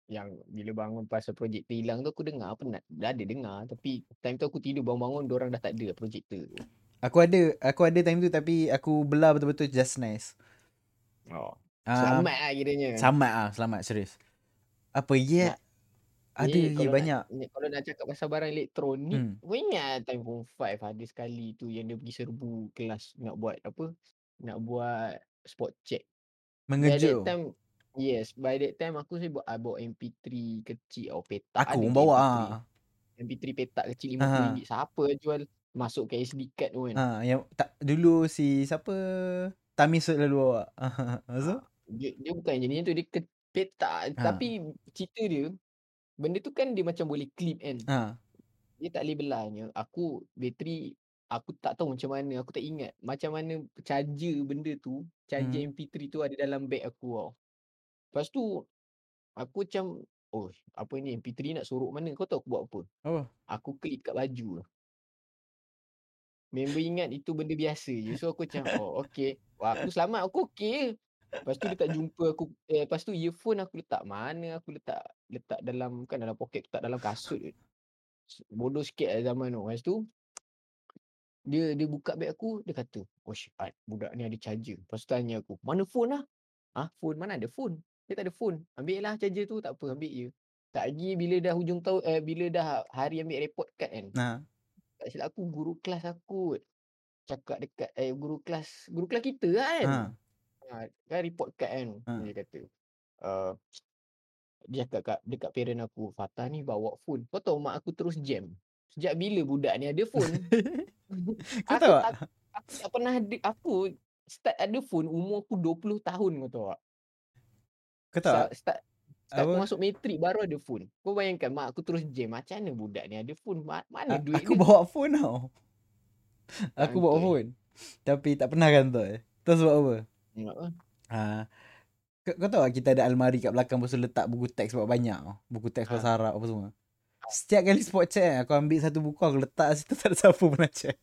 S2: Yang bila bangun pasal projek hilang tu aku dengar penat. Dah ada dengar. Tapi time tu aku tidur bangun-bangun orang dah tak ada projektor tu.
S1: Aku ada aku ada time tu tapi aku belah betul-betul just nice.
S2: Oh.
S1: Ah,
S2: Selamat lah kiranya.
S1: Selamat ah, selamat serius. Apa ya? Yeah. Ada ye
S2: kalau
S1: banyak.
S2: Nak, ni, kalau nak cakap pasal barang elektronik,
S1: Hmm.
S2: kau ingat time form 5 ada sekali tu yang dia pergi serbu kelas nak buat apa? Nak buat spot check. By that
S1: Mengejut.
S2: time, yes, by that time aku saya buat, I bawa MP3 kecil atau petak.
S1: Aku pun bawa
S2: MP3.
S1: ah.
S2: MP3 petak kecil
S1: Ha.
S2: RM50. Siapa jual masuk ke SD card tu kan?
S1: Ha, yang tak dulu si siapa Tamis lalu bawa. Maksud?
S2: Dia, dia bukan jenis tu, dia ke, petak.
S1: Ha.
S2: Tapi cerita dia, benda tu kan dia macam boleh clip kan?
S1: Ha.
S2: dia tak boleh belahnya. Aku bateri aku tak tahu macam mana, aku tak ingat macam mana charger benda tu, charger
S1: Hmm.
S2: MP3 tu ada dalam beg aku tau. Lepas tu aku macam oh apa ni MP3 nak sorok mana kau tahu aku buat apa?
S1: Apa?
S2: Aku klip kat baju. Member ingat itu benda biasa je. So aku macam oh okey. Wah, aku selamat aku okey. Lepas tu dia tak jumpa aku eh, lepas tu earphone aku letak mana aku letak letak dalam kan dalam poket letak dalam kasut Bodoh sikit lah zaman tu. Lepas tu dia dia buka beg aku dia kata oh shit budak ni ada charger. Lepas tu tanya aku mana phone lah? Ah phone mana ada phone? Dia tak ada phone. Ambil lah charger tu tak apa ambil je. Tak lagi bila dah hujung tahun eh, bila dah hari ambil report card kan.
S1: Ha.
S2: Tak silap aku guru kelas aku cakap dekat eh guru kelas guru kelas kita lah kan.
S1: Ha.
S2: Ha, kan report card kan.
S1: Ha.
S2: Dia kata uh, dia cakap kat, dekat parent aku, Fatah ni bawa phone. Kau tahu mak aku terus jam. Sejak bila budak ni ada phone?
S1: Kau
S2: aku,
S1: tahu tak?
S2: aku, aku tak pernah ada, aku start ada phone umur aku 20 tahun kau tahu tak?
S1: Kau tahu?
S2: Start, start, start aku
S1: Apa?
S2: masuk matrik baru ada phone. Kau bayangkan mak aku terus jam. Macam mana budak ni ada phone? Ma-
S1: A-
S2: Mana duit
S1: Aku
S2: dia?
S1: bawa phone tau. Aku bawa
S2: Kantoi.
S1: phone. Tapi tak pernah kan tu. Tahu sebab apa?
S2: Ah.
S1: Ha. Kau, kau tahu tak kita ada almari kat belakang tu letak buku teks sebab banyak tau. Buku teks
S2: Ha.
S1: bahasa Arab apa semua. Setiap kali spot check kan, Aku ambil satu buku Aku letak situ Tak ada siapa pernah check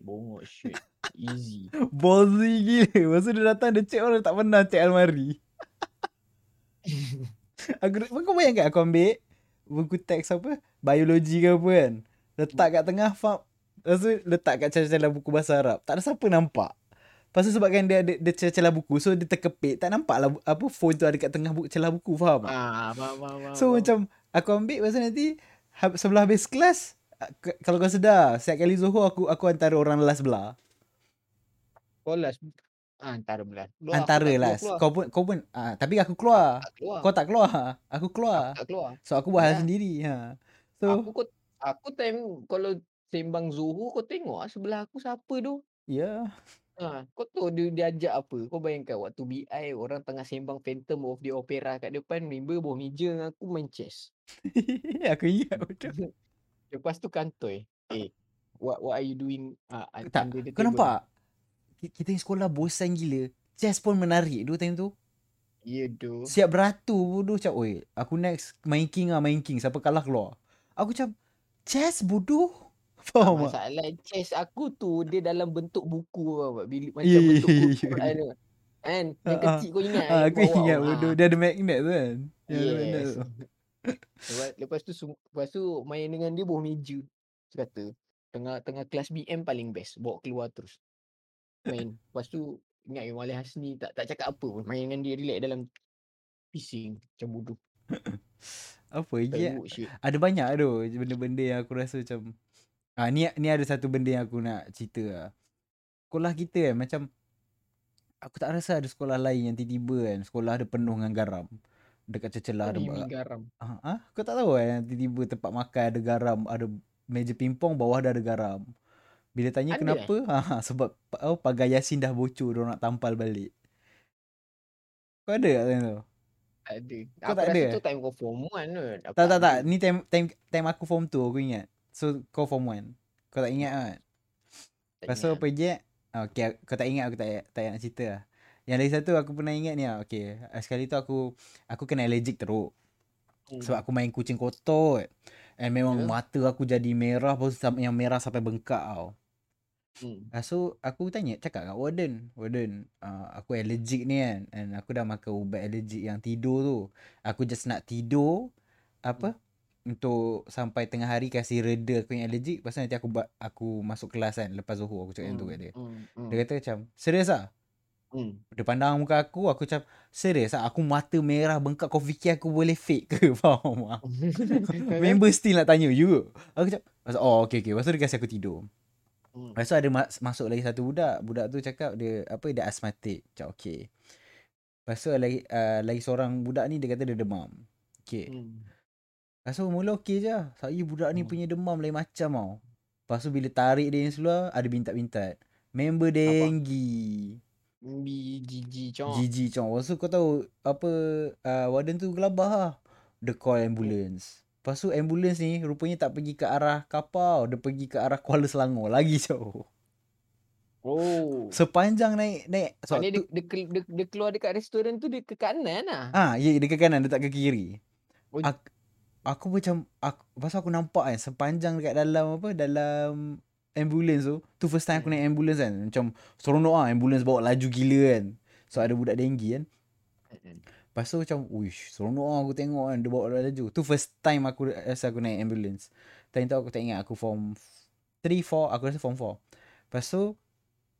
S2: Bongok shit. Easy.
S1: Bozy gila tu dia datang Dia check orang tak pernah check almari Aku Kau bayangkan aku ambil Buku teks apa Biologi ke apa kan Letak kat tengah fam, Lepas tu letak kat celah-celah buku bahasa Arab Tak ada siapa nampak Lepas tu sebabkan dia ada dia celah buku so dia terkepit tak nampak lah apa phone tu ada kat tengah buku celah buku faham?
S2: Ah, faham, faham, faham.
S1: So
S2: faham.
S1: macam aku ambil pasal nanti ha- sebelah habis kelas kalau kau sedar setiap kali Zohor aku aku antara orang last belah.
S2: Kau last ah, antara belas. Keluar, aku
S1: antara
S2: keluar.
S1: Kau pun kau pun ah, tapi aku keluar.
S2: tak keluar.
S1: Kau tak keluar. Aku keluar.
S2: tak keluar.
S1: So aku buat hal
S2: Ya.
S1: sendiri ha. So
S2: Aku aku time kalau sembang Zuhur kau tengok ah sebelah aku siapa tu.
S1: ya.
S2: Ha, kau tahu dia, dia ajak apa? Kau bayangkan waktu BI orang tengah sembang Phantom of the Opera kat depan member bawah meja dengan aku main chess.
S1: aku ingat betul.
S2: Lepas tu kantoi. Eh, what what are you doing uh,
S1: Tak,
S2: under the
S1: Kau
S2: table?
S1: nampak? Ki- Kita ni sekolah bosan gila. Chess pun menarik dulu time tu.
S2: Ya tu.
S1: Siap beratur bodoh macam, oi, aku next main king lah, main king. Siapa kalah keluar. Aku macam, chess bodoh. Faham tak?
S2: Masalah chess aku tu dia dalam bentuk buku apa macam
S1: ya,
S2: bentuk
S1: ya,
S2: buku Quran tu. Kan? Yang
S1: Ah, ah.
S2: kecil kau ingat yang
S1: aku
S2: bawah
S1: ingat
S2: tu?
S1: bodoh. Dia ada magnet tu kan. Yang
S2: Yes.
S1: tu.
S2: lepas, lepas tu lepas tu main dengan dia bawah meja. Dia kata tengah tengah kelas BM paling best bawa keluar terus. Main. Lepas tu ingat yang Wali Hasni tak tak cakap apa pun. Main dengan dia relax dalam pising macam bodoh.
S1: Apa je?
S2: Shit.
S1: Ada banyak tu benda-benda yang aku rasa macam ah ni ni ada satu benda yang aku nak cerita lah. Sekolah kita kan macam aku tak rasa ada sekolah lain yang tiba-tiba kan sekolah ada penuh dengan garam. Dekat celah
S2: Apa
S1: ada
S2: garam?
S1: ah, ah, kau tak tahu kan tiba-tiba tempat makan ada garam, ada meja pingpong bawah dah ada garam. Bila tanya
S2: Ada, eh?
S1: kenapa? Ha, sebab oh, pagar Yasin dah bocor, dia nak tampal balik. Kau ada tak time tu?
S2: Ada.
S1: Kau
S2: Aku
S1: tak
S2: rasa
S1: ada?
S2: tu time kau form 1 kot. Aku
S1: Tak tak tak, ni time time time aku form 2 aku ingat. So kau form 1. Kau tak ingat kan?
S2: Tak
S1: Lepas tu
S2: ingat.
S1: apa je? Ah, Okay, kau tak ingat aku tak tak nak cerita lah. Yang lagi satu aku pernah ingat ni lah. Okay, ah, sekali tu aku aku kena allergic teruk.
S2: Hmm.
S1: Sebab aku main kucing kotor. kot. And memang
S2: Ya.
S1: mata aku jadi merah. Lepas tu yang merah sampai bengkak tau.
S2: Hmm.
S1: Ah, so aku tanya, cakap kat warden. Warden, uh, aku allergic ni kan. And aku dah makan ubat allergic yang tidur tu. Aku just nak tidur. Apa? Untuk sampai tengah hari kasih reda aku yang allergic. Tu nanti aku ba- aku masuk kelas kan. Lepas Zuhur aku cakap yang tu kat dia.
S2: Hmm. Hmm.
S1: Dia kata macam, serius ah?
S2: Hmm.
S1: Dia pandang muka aku, aku macam, serius ah? Aku mata merah bengkak. Kau fikir aku boleh fake ke? Faham? Member still nak tanya you. Aku macam, oh okay okay. Lepas tu dia kasi aku tidur.
S2: Hmm.
S1: Lepas tu ada mas- masuk lagi satu budak. Budak tu cakap dia apa dia asmatik. Macam okay. Lepas tu lagi uh, lagi seorang budak ni dia kata dia demam. Okay.
S2: Hmm.
S1: Lepas tu mula okay je. Saya budak ni
S2: Hmm.
S1: punya demam lain macam tau. Lepas tu bila tarik dia ni seluar ada bintat-bintat. Member denggi.
S2: BGG cok.
S1: Gigi cong. Lepas tu kau tahu apa uh, warden tu gelabah lah. Dia call ambulance. Lepas tu ambulance ni rupanya tak pergi ke arah kapau. Dia pergi ke arah Kuala Selangor. Lagi jauh.
S2: Oh.
S1: Sepanjang naik naik so,
S2: Maknanya dia,
S1: tu,
S2: dia, dia, dia keluar dekat restoran tu dia ke kanan lah.
S1: ah ya dia ke kanan dia tak ke kiri.
S2: Oh.
S1: Aku, aku macam aku pasal aku nampak kan sepanjang dekat dalam apa dalam ambulance tu tu first time aku
S2: Hmm.
S1: naik ambulance kan macam seronok ah ambulance bawa laju gila kan. So ada budak denggi kan. Lepas tu macam Uish seronok lah aku tengok kan Dia bawa laju Tu first time aku rasa aku naik ambulance Time tu aku tak ingat Aku form 3, 4 Aku rasa form 4 Lepas tu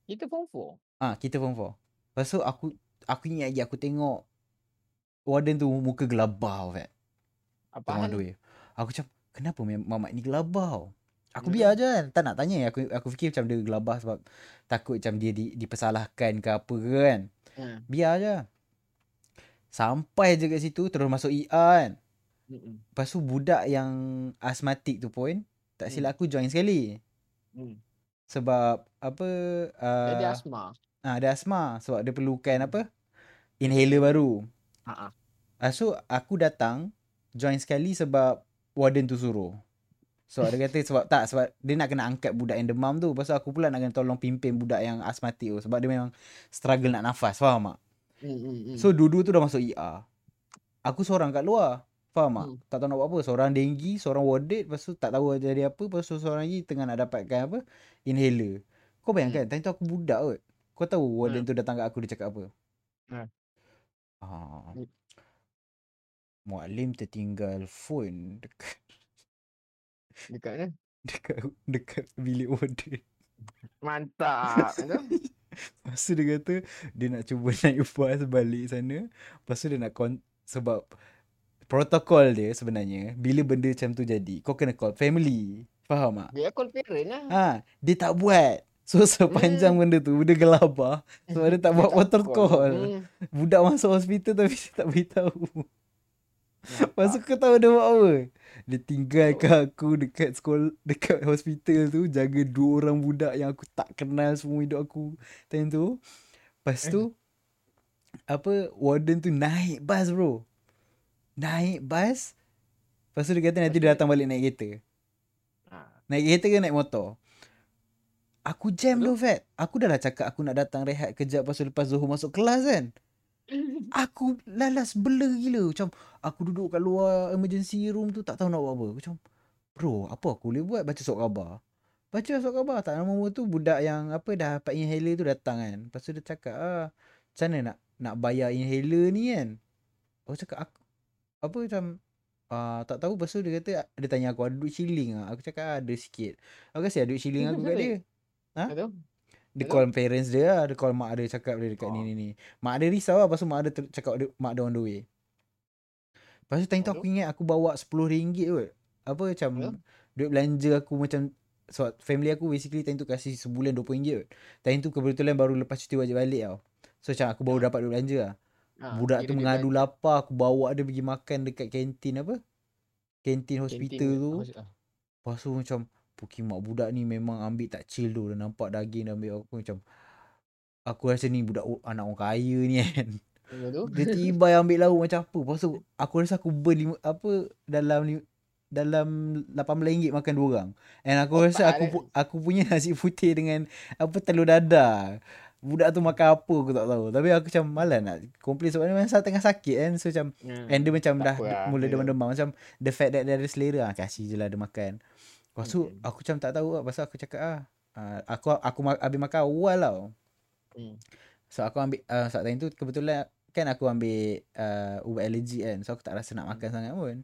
S2: Kita form 4.
S1: ah Kita form 4 Lepas tu aku Aku ingat lagi aku tengok Warden tu muka gelabah Fat
S2: Apa hal?
S1: Aku macam Kenapa mamat ni gelabah? Aku
S2: Hmm.
S1: biar je kan Tak nak tanya Aku aku fikir macam dia gelabah Sebab Takut macam dia di, dipersalahkan ke apa ke kan
S2: Ha.
S1: Biar je Sampai je kat situ Terus masuk ER kan
S2: Mm-mm.
S1: Lepas tu budak yang asmatik tu pun tak silap aku join sekali.
S2: Hmm.
S1: Sebab apa
S2: Dia ada
S1: uh,
S2: asma.
S1: ah dia asma sebab dia perlukan apa inhaler baru.
S2: Ha ah.
S1: Ah so aku datang join sekali sebab warden tu suruh. So dia kata sebab tak sebab dia nak kena angkat budak yang demam tu. Pasal aku pula nak kena tolong pimpin budak yang asmatik tu sebab dia memang struggle nak nafas, faham tak?
S2: Hmm, hmm, hmm.
S1: So dua-dua tu dah masuk ER. Aku seorang kat luar. Faham tak?
S2: Hmm.
S1: Tak tahu nak buat apa. Seorang denggi, seorang warded. Lepas tu tak tahu jadi apa. Lepas tu seorang lagi tengah nak dapatkan apa? Inhaler. Kau bayangkan, time tu aku budak kot. Kau tahu warden tu datang kat aku dia cakap apa?
S2: Hmm.
S1: Ah.
S2: Hmm.
S1: Mualim tertinggal phone dekat
S2: Dekat mana?
S1: dekat dekat bilik warden.
S2: Mantap.
S1: Lepas tu dia kata dia nak cuba naik bas balik sana. Lepas tu dia nak kon- sebab protokol dia sebenarnya bila benda macam tu jadi kau kena call family. Faham tak?
S2: Dia call parent lah.
S1: Ha, dia tak buat. So sepanjang
S2: Hmm.
S1: benda tu dia gelabah sebab dia tak buat protokol.
S2: Hmm.
S1: Budak masuk hospital tapi dia tak beritahu. Lepas tu
S2: Nampak?
S1: kau tahu dia buat apa? Dia tinggalkan aku dekat sekolah dekat hospital tu jaga dua orang budak yang aku tak kenal semua hidup aku time tu. Lepas tu apa warden tu naik bas bro. Naik bas. Lepas tu dia kata nanti dia datang balik naik kereta.
S2: Ah.
S1: Naik kereta ke naik motor? Aku jam tu Fat. Aku dah lah cakap aku nak datang rehat kejap pasal lepas Zuhur masuk kelas kan. Aku lalas bela gila. Macam aku duduk kat luar emergency room tu tak tahu nak buat apa. Macam bro apa aku boleh buat? Baca surat khabar. Baca surat khabar. Tak lama tu budak yang apa dah dapat inhaler tu datang kan. Lepas tu dia cakap ah macam mana nak nak bayar inhaler ni kan. Aku cakap aku apa macam uh, tak tahu lepas tu dia kata dia tanya aku ada duit shilling ah. Aku cakap "Ah, ada sikit. Aku kasi ada duit shilling aku kat dia.
S2: Betul?
S1: Dia call parents dia lah. Dia call mak dia cakap dia dekat ni
S2: Oh.
S1: ni ni. Mak dia risau lah. Lepas tu mak dia ter- cakap dia, mak dia on the way. Lepas tu time tu aku ingat aku bawa RM10 kot. Apa macam
S2: Hello?
S1: duit belanja aku macam so, family aku basically time tu kasih sebulan RM20 kot. Time tu kebetulan baru lepas cuti wajib balik tau. So macam aku baru dapat duit belanja lah.
S2: Ah,
S1: Budak tu mengadu
S2: belanja
S1: lapar. Aku bawa dia pergi makan dekat kantin apa? Kantin hospital
S2: kantin
S1: tu.
S2: hospital.
S1: Lepas tu macam Pukimak budak ni memang ambil tak chill tu. Dia nampak daging dia ambil aku macam Aku rasa ni budak anak orang kaya ni kan. Dia tiba yang ambil lauk macam apa. Lepas tu aku rasa aku burn lima, apa dalam dalam RM18 makan dua orang. And aku rasa aku pu- aku punya nasi putih dengan apa telur dadah. Budak tu makan apa aku tak tahu. Tapi aku macam malas nak complain sebab dia masa tengah sakit kan. So macam
S2: Hmm.
S1: And dia macam dah
S2: lah,
S1: mula demam-demam Macam the fact that dia ada selera ah, Kasih je lah dia makan Lepas tu
S2: Okay.
S1: aku macam tak tahu lah Pasal aku cakap ah uh, Aku aku ma- habis makan awal tau
S2: Hmm.
S1: So aku ambil uh, Saat time tu kebetulan Kan aku ambil uh, Ubat allergy kan So aku tak rasa nak
S2: Hmm.
S1: makan sangat pun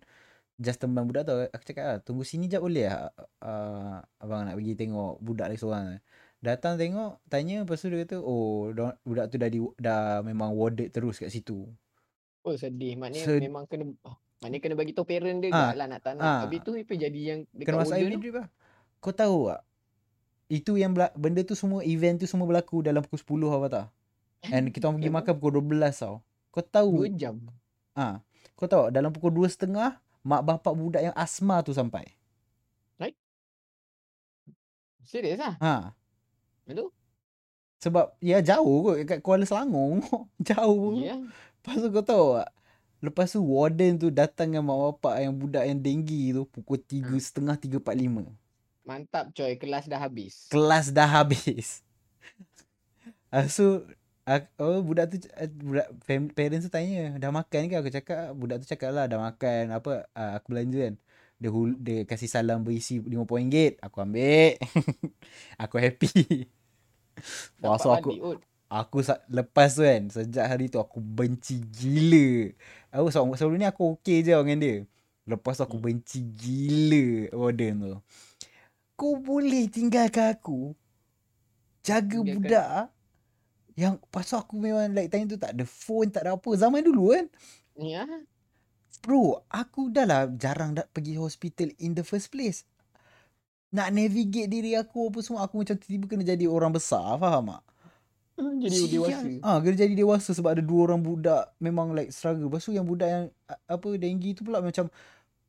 S1: Just tembang budak tu Aku cakap ah, Tunggu sini jap boleh lah uh, Abang nak pergi tengok Budak lagi seorang Datang tengok Tanya Lepas tu dia kata Oh budak tu dah, di, dah memang warded terus kat situ
S2: Oh sedih. Maknanya
S1: Sed-
S2: memang kena ah, maknanya kena bagi tahu parent dia
S1: Ah,
S2: ah, lah nak tak nak.
S1: ah.
S2: Habis tu apa jadi yang dekat
S1: Kena masuk
S2: order tu?
S1: lah. Kau tahu tak? Itu yang bela- benda tu semua event tu semua berlaku dalam pukul 10 apa tak? And kita orang pergi makan pukul 12 tau. Kau tahu?
S2: Dua jam.
S1: Ah, kau tahu dalam pukul 2.30 mak bapak budak yang asma tu sampai.
S2: Serius lah.
S1: Ha.
S2: Betul?
S1: Sebab ya jauh kot kat Kuala Selangor. jauh.
S2: Ya.
S1: Lepas tu kau tahu tak? Lepas tu warden tu datang dengan mak bapak yang budak yang denggi tu pukul 3.30 3.45.
S2: Mantap coy. Kelas dah habis.
S1: kelas dah habis. Ah, so ak- oh, budak tu uh, budak parents tu tanya dah makan ke aku cakap budak tu cakap lah dah makan apa aku belanja kan dia hul, dia kasih salam berisi RM50 aku ambil aku happy Wah, so aku
S2: kot.
S1: Aku sa- lepas tu kan sejak hari tu aku benci gila. Aku sebelum, sebelum ni aku okey je dengan dia. Lepas tu aku
S2: Hmm.
S1: benci gila warden tu. Kau boleh tinggalkan aku jaga
S2: Tinggalkan.
S1: budak yang pasal aku memang like time tu tak ada phone tak ada apa. Zaman dulu kan.
S2: Ya.
S1: bro aku dah lah jarang dah pergi hospital in the first place. Nak navigate diri aku apa semua aku macam tiba-tiba kena jadi orang besar faham tak
S2: Jadi dewasa.
S1: Ah, kena jadi dewasa sebab ada dua orang budak memang like struggle. Lepas tu yang budak yang apa denggi tu pula macam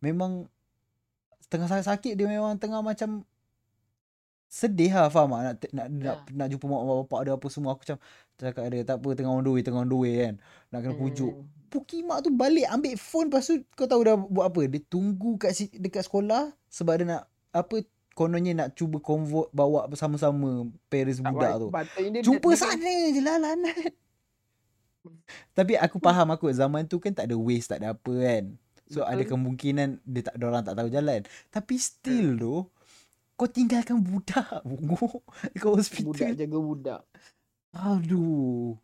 S1: memang tengah sakit dia memang tengah macam sedih lah faham tak? Nak, nak, nak,
S2: Ya.
S1: nak jumpa mak bapak dia apa semua. Aku macam cakap dia tak apa tengah on the way, tengah on the way kan. Nak kena pujuk.
S2: Hmm.
S1: Pukimak tu balik ambil phone lepas tu kau tahu dah buat apa? Dia tunggu kat dekat sekolah sebab dia nak apa kononnya nak cuba convert bawa bersama-sama parents
S2: Tak
S1: budak tu.
S2: Dia
S1: Jumpa
S2: dia-
S1: sana je lah lanat. Tapi aku faham aku zaman tu kan tak ada waste tak ada apa kan. So
S2: Betul.
S1: ada kemungkinan dia tak orang tak tahu jalan. Tapi still tu kau tinggalkan budak bungo dekat
S2: Budak
S1: hospital.
S2: jaga budak.
S1: Aduh.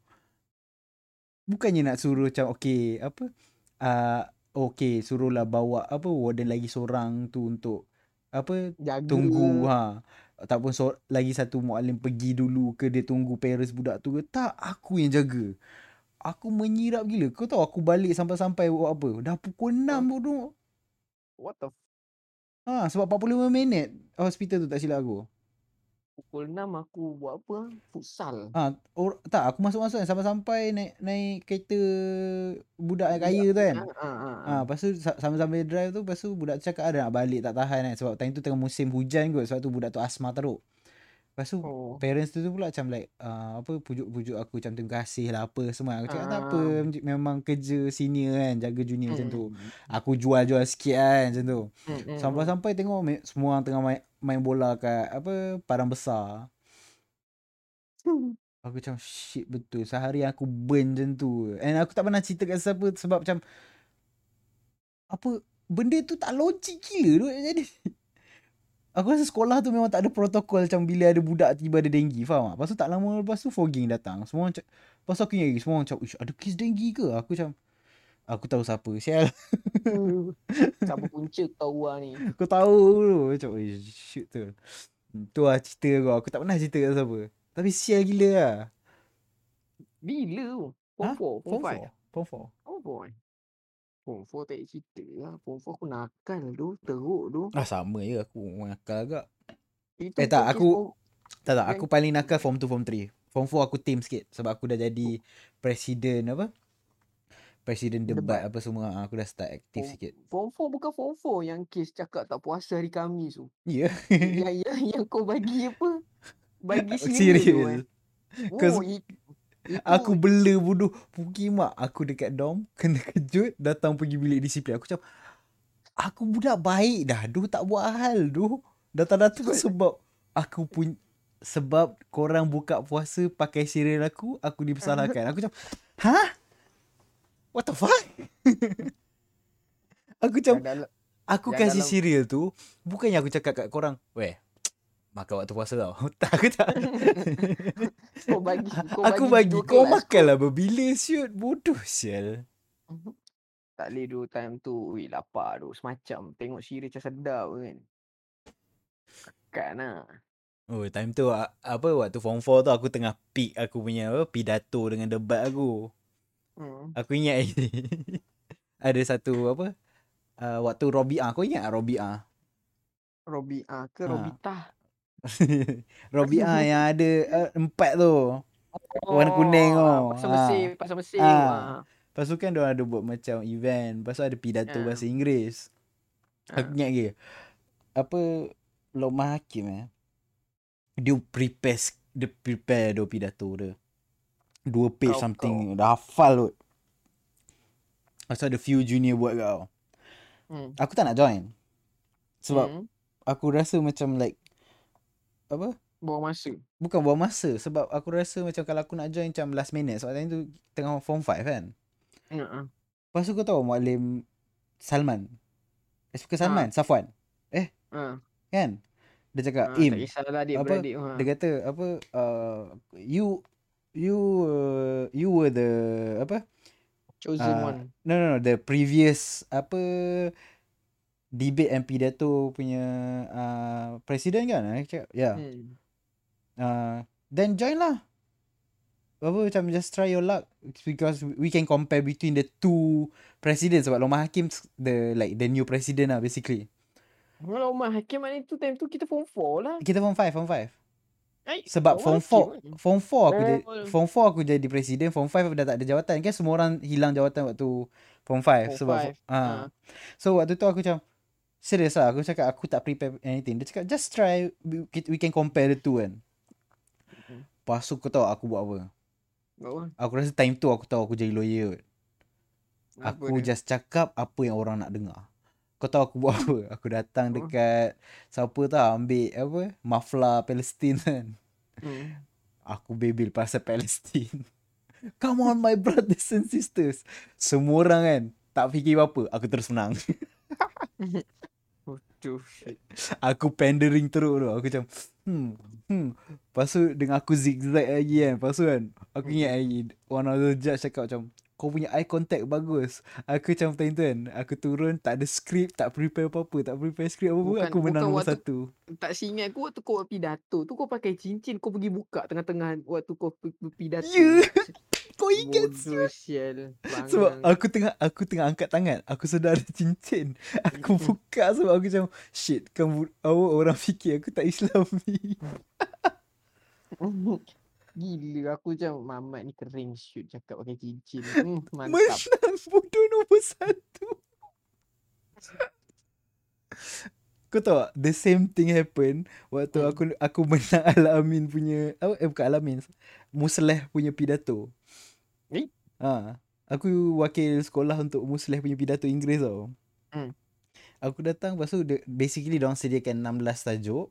S1: Bukannya nak suruh macam okey apa uh, okey suruhlah bawa apa warden lagi seorang tu untuk apa
S2: Jaga.
S1: tunggu ha. Ataupun so, lagi satu muallim pergi dulu ke dia tunggu parents budak tu ke tak aku yang jaga. Aku menyirap gila. Kau tahu aku balik sampai-sampai buat apa? Dah pukul 6
S2: Huh?
S1: bodoh.
S2: What the f-
S1: ha sebab 45 minit hospital tu tak silap aku
S2: Pukul 6 aku buat apa? Futsal.
S1: Ah, or, tak aku masuk-masuk kan sampai-sampai naik naik kereta budak yang kaya tu kan.
S2: Ah, ah, ah,
S1: Ah, lepas tu sa- sambil-sambil drive tu lepas tu budak tu cakap ada nak balik tak tahan kan sebab time tu tengah musim hujan kot sebab tu budak tu asma teruk. Lepas tu
S2: Oh.
S1: parents tu tu pula macam like uh, apa pujuk-pujuk aku macam terima kasih lah apa semua. Aku cakap tak apa memang kerja senior kan jaga junior macam tu.
S2: Mm,
S1: Aku jual-jual sikit kan macam tu.
S2: mm, mm,
S1: Sampai-sampai tengok semua orang tengah main, main bola kat apa padang besar.
S2: mm.
S1: Aku macam shit betul. Sehari aku burn macam tu. And aku tak pernah cerita kat siapa Sebab macam Apa Benda tu tak logik gila tu Jadi Aku rasa sekolah tu memang tak ada protokol Macam bila ada budak tiba ada denggi Faham tak? Lepas tu tak lama lepas tu fogging datang. Semua macam Lepas tu aku ingat Semua macam "Uish, Ada kes denggi ke? Aku macam Aku tahu siapa Sial
S2: Siapa punca tahu lah ni.
S1: Aku tahu tu Macam "Uish, Shoot tu Tu lah cerita aku Aku tak pernah cerita kat siapa Tapi sial gila lah
S2: Bila tu? Form
S1: Ha?
S2: 4, form
S1: Form
S2: 5.
S1: 4 Form 4
S2: Oh boy. Form 4 tak payah cerita lah. Form 4 aku nakal tu. Teruk tu.
S1: Ah sama je aku nakal agak.
S2: Itu
S1: Eh, tak, aku-
S2: form-
S1: Tak tak, aku paling nakal form 2 form 3. Form 4 aku team sikit sebab aku dah jadi presiden apa? Presiden debat,
S2: Debat.
S1: apa semua. Ah, Aku dah start aktif
S2: Form-
S1: sikit.
S2: Form 4 bukan form 4 yang kes cakap tak puasa hari Khamis tu.
S1: Ya.
S2: yang, yang, yang kau bagi apa? Bagi serius tu kan.
S1: Serius. Cause
S2: Oh, it, itu,
S1: Aku bela bodoh. Pergi mak aku dekat dom, kena kejut, datang pergi bilik disiplin. Aku macam aku budak baik dah. Doh tak buat hal doh. Datang-datang sebab aku pun sebab korang buka puasa pakai serial aku, aku dipersalahkan. Aku macam, "Hah? What the fuck?" aku macam
S2: dalam,
S1: Aku kasih
S2: dalam-
S1: cereal tu Bukannya aku cakap kat korang Weh Makan waktu puasa tau. Tak aku tak.
S2: Kau bagi kau
S1: Aku bagi
S2: dua
S1: Kau makan lah berbila siut Bodoh sial.
S2: Tak boleh dulu time tu Ui lapar tu. Semacam Tengok siri macam sedap kan. Kan lah.
S1: Oh time tu Apa waktu form 4 tu Aku tengah peak Aku punya apa Pidato dengan debat aku
S2: hmm.
S1: Aku ingat Ada satu apa uh, Waktu Robiah Kau ingat Robiah
S2: Robiah ke
S1: Ha.
S2: Robitah
S1: Robiah yang ada uh, Empat tu Warna kuning tu.
S2: Pasal
S1: Ha.
S2: mesin Pasal mesin
S1: Ha.
S2: ha.
S1: Lepas tu kan diorang ada buat macam event Lepas tu ada pidato
S2: Ya.
S1: bahasa Inggeris
S2: Ha.
S1: Aku ingat lagi Apa Lokman Hakim eh Dia prepare Dia prepare dua pidato dia Dua page
S2: Kau-
S1: something. Dah hafal kot. Tu ada few junior buat kau.
S2: Hmm.
S1: Aku tak nak join. Sebab
S2: hmm.
S1: aku rasa macam like Apa?
S2: Buang masa.
S1: Bukan buang masa. Sebab aku rasa macam Kalau aku nak join macam last minute. Sebab time tu Tengah form 5 kan.
S2: Ya, ha.
S1: Lepas tu kau tahu Mualim Salman? Eh bukan Salman Safwan.
S2: Ha.
S1: Kan? Dia cakap
S2: Ha.
S1: Im
S2: Tak kisahlah adik
S1: apa,
S2: beradik ha.
S1: Dia kata apa uh, You You uh, You were the Apa
S2: Chosen
S1: ah,
S2: one
S1: No no no The previous Apa Debate and pidato punya uh, Presiden kan Ya yeah.
S2: hmm.
S1: uh, Then join lah apa macam just try your luck because we can compare between the two presidents sebab Lomah Hakim the like the new president lah basically.
S2: Kalau Umar Hakim maknanya tu time tu kita form 4 lah
S1: Kita form 5, form 5.
S2: Eh,
S1: Sebab form 4 form 4 aku
S2: Oh.
S1: jadi form 4 aku jadi presiden, form 5 dah tak ada jawatan kan semua orang hilang jawatan waktu form 5
S2: Form
S1: sebab
S2: five, ha.
S1: So waktu tu aku macam serius lah aku cakap aku tak prepare anything. Dia cakap just try we, we can compare the two kan.
S2: Mhm.
S1: Lepas tu kau tahu aku buat apa?
S2: Apa?
S1: Aku rasa time tu aku tahu aku jadi lawyer.
S2: Apa
S1: Aku
S2: dia?
S1: just cakap apa yang orang nak dengar. Kau tahu aku buat apa? Aku datang
S2: Apa?
S1: dekat siapa tahu ambil apa? Mafla Palestin kan.
S2: Hmm.
S1: Aku bebel pasal Palestin. Come on my brothers and sisters. Semua orang kan tak fikir apa-apa. Aku terus menang.
S2: Shit.
S1: aku pandering teruk tu. Aku macam hmm hmm. Lepas tu dengan aku zigzag lagi kan. Lepas tu kan aku ingat lagi one of the judge cakap macam kau punya eye contact bagus. Aku macam time tu kan. Aku turun tak ada skrip, tak prepare apa-apa, tak prepare skrip apa-apa.
S2: Bukan-
S1: Aku menang nombor satu.
S2: Tak singat aku waktu kau pidato tu kau pakai cincin kau pergi buka tengah-tengah waktu kau pi- pi- pidato.
S1: Ya. Kau ingat
S2: Bodoh sial.
S1: Sebab aku tengah aku tengah angkat tangan. Aku sedar ada cincin. Aku buka sebab aku macam shit kamu awak orang fikir aku tak Islami.
S2: Gila aku macam Mamat ni kering shoot cakap pakai cincin. Hmm, mantap.
S1: Menang bodoh nombor satu. Kau tahu tak, the same thing happen waktu
S2: Hmm.
S1: aku aku menang Al-Amin punya eh bukan Al-Amin Musleh punya pidato.
S2: Eh?
S1: Ha, aku wakil sekolah untuk Musleh punya pidato Inggeris tau.
S2: Hmm.
S1: Aku datang lepas tu dia- basically diorang sediakan 16 tajuk.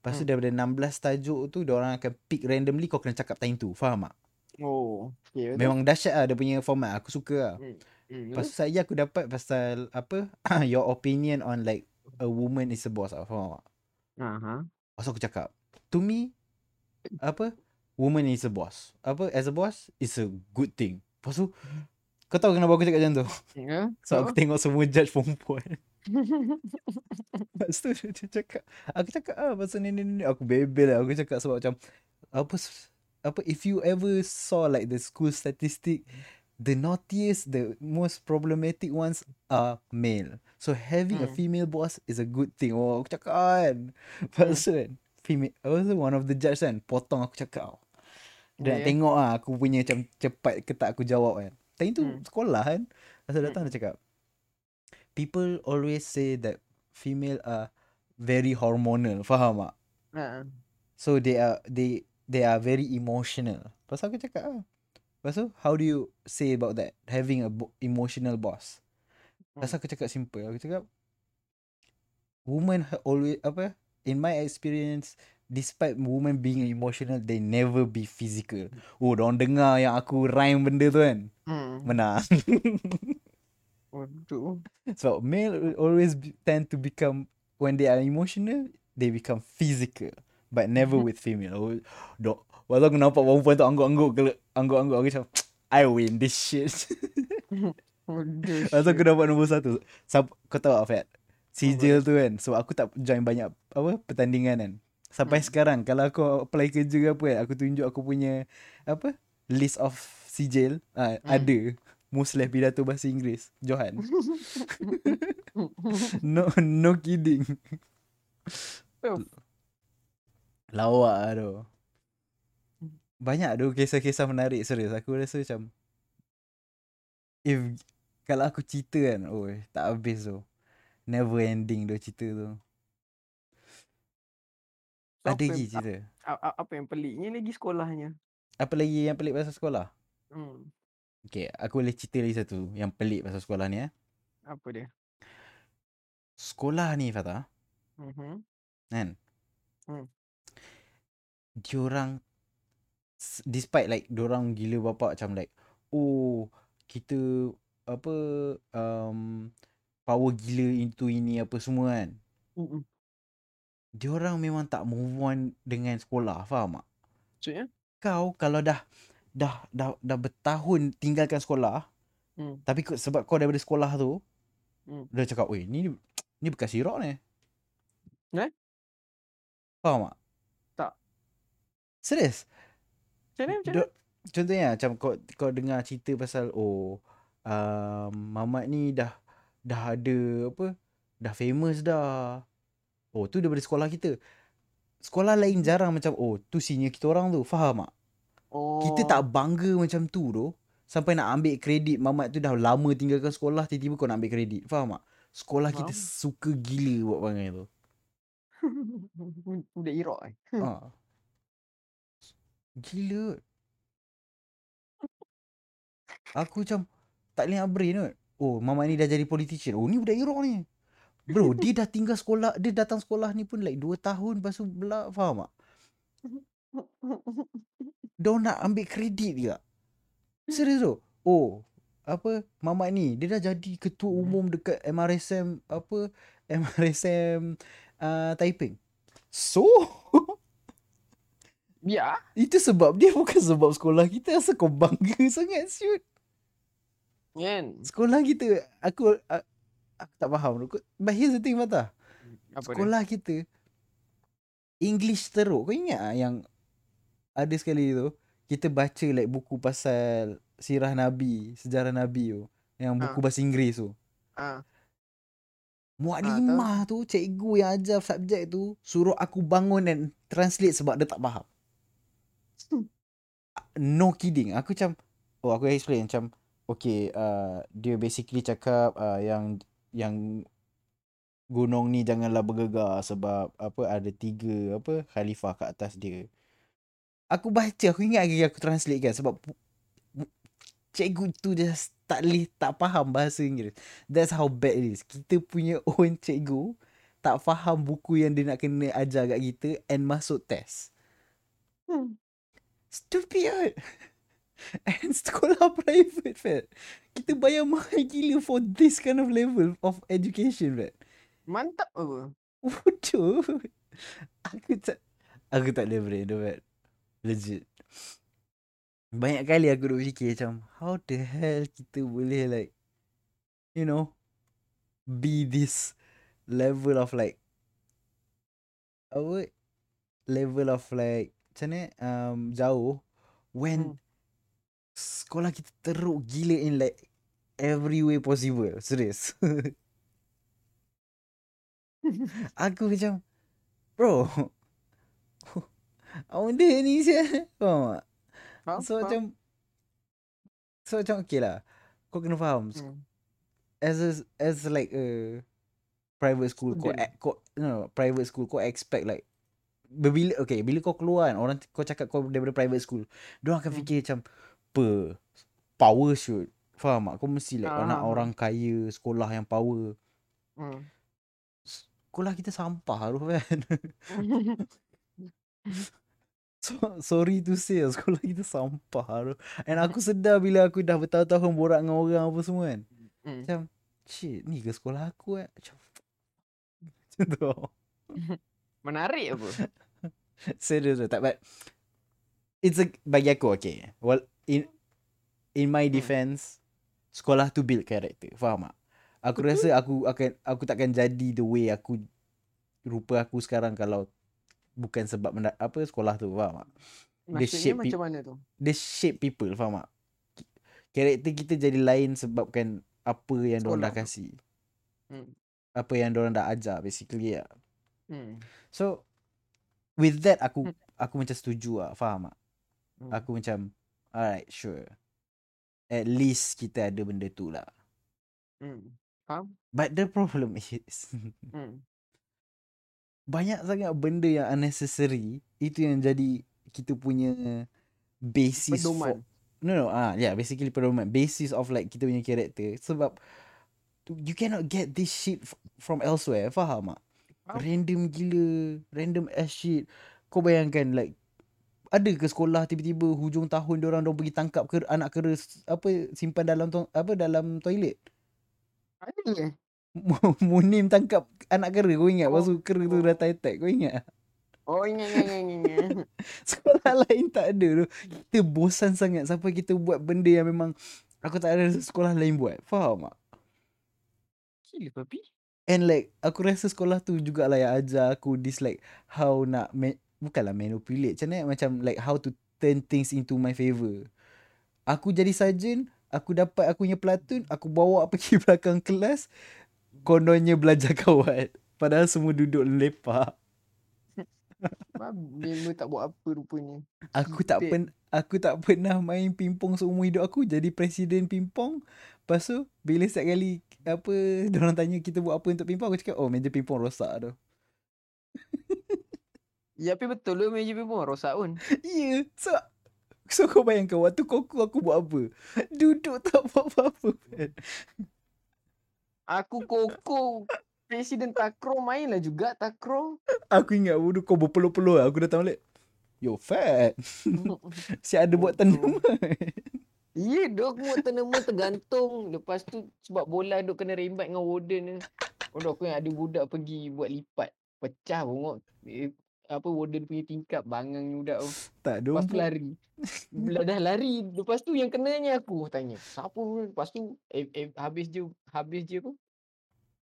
S1: Lepas tu
S2: Hmm.
S1: daripada 16 tajuk tu diorang akan pick randomly kau kena cakap time tu. Faham tak?
S2: Oh, okay.
S1: Memang dahsyat lah dia punya format. Aku suka lah.
S2: Hmm,
S1: Lepas tu saya aku dapat pasal apa your opinion on like a woman is a boss lah. Faham tak?
S2: Aha.
S1: Lepas tu aku cakap to me apa woman is a boss. Apa as a boss is a good thing. Lepas tu kau tahu kenapa aku cakap macam tu?
S2: Ya.
S1: So aku tengok semua judge perempuan. Lepas tu dia cakap Aku cakap ah pasal ni ni ni Aku bebel lah Aku cakap sebab macam Apa Apa if you ever saw like the school statistic The naughtiest The most problematic ones Are male So having a
S2: Hmm.
S1: female boss Is a good thing Oh aku cakap kan Lepas tu kan Female Lepas tu one of the judge kan Potong aku cakap Dia nak
S2: Ya.
S1: tengok lah Aku punya macam Cepat ke tak aku jawab kan Time tu
S2: Hmm.
S1: sekolah kan Lepas tu
S2: Hmm.
S1: datang dia cakap People always say that female are very hormonal. Faham tak?
S2: Ha.
S1: So they are they they are very emotional. Tu aku cakap ah. Lepas tu how do you say about that? Having a bo- emotional boss. Lepas tu aku cakap simple. Aku cakap women ha- always apa in my experience despite women being emotional they never be physical. Oh, orang dengar yang aku rhyme benda tu kan.
S2: Hmm.
S1: Menang.
S2: Waduh.
S1: So male always be, tend to become when they are emotional, they become physical, but never with female. Oh, dok. Waktu aku nampak perempuan tu angguk-angguk angguk-angguk aku macam I win this shit. Lepas tu aku dapat nombor satu. Sab- kau tahu tak Fat? Sijil tu kan. So aku tak join banyak apa pertandingan kan. Sampai
S2: Hmm.
S1: sekarang kalau aku apply kerja ke apa kan, aku tunjuk aku punya apa list of sijil ah,
S2: Hmm.
S1: ada Musleh pidato bahasa Inggeris. Johan. No no kidding.
S2: Oh.
S1: Lawak lah tu. Banyak tu kisah-kisah menarik Serius. Aku rasa macam If Kalau aku cerita kan Oh tak habis tu. Never ending tu cerita tu.
S2: So,
S1: Ada lagi cerita?
S2: Apa yang peliknya lagi sekolahnya?
S1: Apa lagi yang pelik pasal sekolah?
S2: Hmm.
S1: Okay aku boleh cerita lagi satu Yang pelik pasal sekolah ni eh
S2: Apa dia?
S1: Sekolah ni Fatah
S2: Mhm.
S1: Kan
S2: Hmm.
S1: Diorang Despite like Diorang gila bapak macam like Oh Kita Apa um, Power gila itu ini apa semua kan
S2: Mm-mm.
S1: Diorang memang tak move on Dengan sekolah Faham tak
S2: Maksudnya?
S1: Kau kalau dah Dah dah, dah bertahun tinggalkan sekolah
S2: Hmm.
S1: Tapi sebab kau daripada sekolah tu
S2: Hmm.
S1: Dia cakap Weh ni Ni bekas sirok ni
S2: Eh?
S1: Faham tak?
S2: Tak.
S1: Serius
S2: Macam mana? Macam mana?
S1: Contohnya macam kau kau dengar cerita pasal oh um, mamat ni dah dah ada apa dah famous dah. Oh tu daripada sekolah kita. Sekolah lain jarang macam oh tu senior kita orang tu. Faham tak?
S2: Oh.
S1: Kita tak bangga macam tu tu. Sampai nak ambil kredit mamat tu dah lama tinggalkan sekolah tiba-tiba kau nak ambil kredit. Faham tak? Sekolah kita suka gila buat perangai tu.
S2: Budak Iraq eh.
S1: ha. Gila. Aku macam tak boleh nak brain kot. Oh, mama ni dah jadi politician. Oh, ni budak Iraq ni. Bro, dia dah tinggal sekolah, dia datang sekolah ni pun like 2 tahun lepas tu belak, faham tak? Dia nak ambil kredit juga. Serius tu. Oh, apa mama ni dia dah jadi ketua umum dekat MRSM apa MRSM uh, Taiping. So,
S2: Ya.
S1: Itu sebab dia bukan sebab sekolah kita Asal kau bangga sangat Syut
S2: Kan?
S1: Sekolah kita aku aku, aku tak faham. But here's the thing Fatah.
S2: Apa dia?
S1: Sekolah kita English teruk. Kau ingat tak yang ada sekali tu kita baca like buku pasal sirah Nabi, sejarah Nabi tu. Yang buku
S2: Ha.
S1: bahasa Inggeris tu.
S2: Ah,
S1: Muaklimah tu, cikgu yang ajar subjek tu suruh aku bangun dan translate sebab dia tak faham. No kidding. Aku macam oh aku explain macam okay uh, dia basically cakap uh, yang yang gunung ni janganlah bergegar sebab apa ada tiga apa khalifah kat atas dia. Aku baca aku ingat lagi aku translate kan sebab cikgu tu just tak leh tak faham bahasa Inggeris. That's how bad it is. Kita punya own cikgu tak faham buku yang dia nak kena ajar kat kita and masuk test.
S2: Hmm.
S1: Stupid. And sekolah private, Fat. Kita bayar mahal gila for this kind of level of education, Fat.
S2: Mantap apa?
S1: Bodoh. Aku tak aku tak boleh brain tu, Fat. Legit. Banyak kali aku duk fikir macam how the hell kita boleh like you know be this level of like apa level of like macam mana um, jauh when
S2: Hmm.
S1: sekolah kita teruk gila in like every way possible. Serius. aku macam bro Wonder ni siapa. Faham tak?
S2: Faham?
S1: So
S2: Faham?
S1: macam So macam okay lah Kau kena faham
S2: Hmm.
S1: As a, as like a Private school kau,
S2: Student.
S1: a- kau no, Private school kau expect like Bila Okay Bila kau keluar kan Orang kau cakap kau daripada private school Diorang akan
S2: Hmm.
S1: fikir macam Apa Power shoot Faham tak Kau mesti like
S2: Ah,
S1: Anak orang kaya Sekolah yang power
S2: Hmm.
S1: Sekolah kita sampah tu kan So, sorry to say lah, sekolah kita sampah tu. And aku sedar bila aku dah bertahun-tahun borak dengan orang apa semua kan.
S2: Hmm.
S1: Macam, shit, ni ke sekolah aku eh? Macam, macam tu.
S2: Menarik apa?
S1: Serius tu. Tak, but, it's a, bagi aku, okay. Well, in, in my
S2: Hmm.
S1: defense, sekolah tu build character. Faham tak? Aku rasa aku akan, aku takkan jadi the way aku, rupa aku sekarang kalau bukan sebab menda, apa sekolah tu. Faham tak? Dia
S2: Maksudnya
S1: shape
S2: macam mana tu?
S1: dia shape people faham tak karakter kita jadi lain sebabkan apa yang diorang dah
S2: Sekolah.
S1: kasih
S2: Hmm.
S1: apa yang diorang dah ajar basically lah
S2: Hmm.
S1: so with that aku
S2: Hmm.
S1: aku macam setuju lah faham tak
S2: Hmm.
S1: aku macam alright sure at least kita ada benda tu lah
S2: Hmm. Faham?
S1: but the problem is
S2: Hmm.
S1: Banyak sangat benda yang unnecessary itu yang jadi kita punya basis for
S2: Pedoman.
S1: No no ah yeah basically pedoman basis of like kita punya character sebab you cannot get this shit from elsewhere faham tak?
S2: Faham.
S1: Random gila, random ass shit. Kau bayangkan like ada ke sekolah tiba-tiba hujung tahun dia orang pergi tangkap ke anak kera apa simpan dalam to, apa dalam toilet.
S2: Ada?
S1: Munim tangkap anak kera kau ingat
S2: Oh,
S1: Lepas tu kera tu
S2: oh.
S1: dah attack kau ingat
S2: Oh, ingat, ingat, ingat, ingat.
S1: Sekolah lain tak ada tu Kita bosan sangat Sampai kita buat benda yang memang Aku tak ada sekolah lain buat Faham tak?
S2: Gila, papi.
S1: And like Aku rasa sekolah tu jugalah yang ajar aku This like How nak ma- Bukanlah manipulate Macam mana Macam like how to Turn things into my favour Aku jadi sarjan Aku dapat aku punya platoon Aku bawa pergi belakang kelas Kononnya belajar kawat Padahal semua duduk lepak?
S2: Member tak buat apa rupanya.
S1: Aku tak pen aku tak pernah main pingpong seumur hidup aku jadi presiden pingpong. Lepas tu bila setiap kali apa orang tanya kita buat apa untuk pingpong aku cakap oh meja pingpong rosak tu.
S2: Ya, tapi betul lah meja pun rosak pun.
S1: Ya. Yeah. So so kau bayangkan waktu koko aku buat apa? Duduk tak buat apa-apa.
S2: Aku koko Presiden takraw main lah juga takraw.
S1: Aku ingat dulu kau berpeluh-peluh aku datang balik. Yo fat. Si ada buat tanaman.
S2: Ya, dok mau tanaman tergantung. Lepas tu sebab bola dok kena rembat dengan warden ni. Aku yang ada budak pergi buat lipat. Pecah bongok. Eh, apa warden punya tingkap bangang budak tu.
S1: Tak
S2: Lepas tu lari. Bila dah lari, lepas tu yang kenanya aku tanya. Siapa? ni? Lepas tu eh, eh, habis je habis je apa?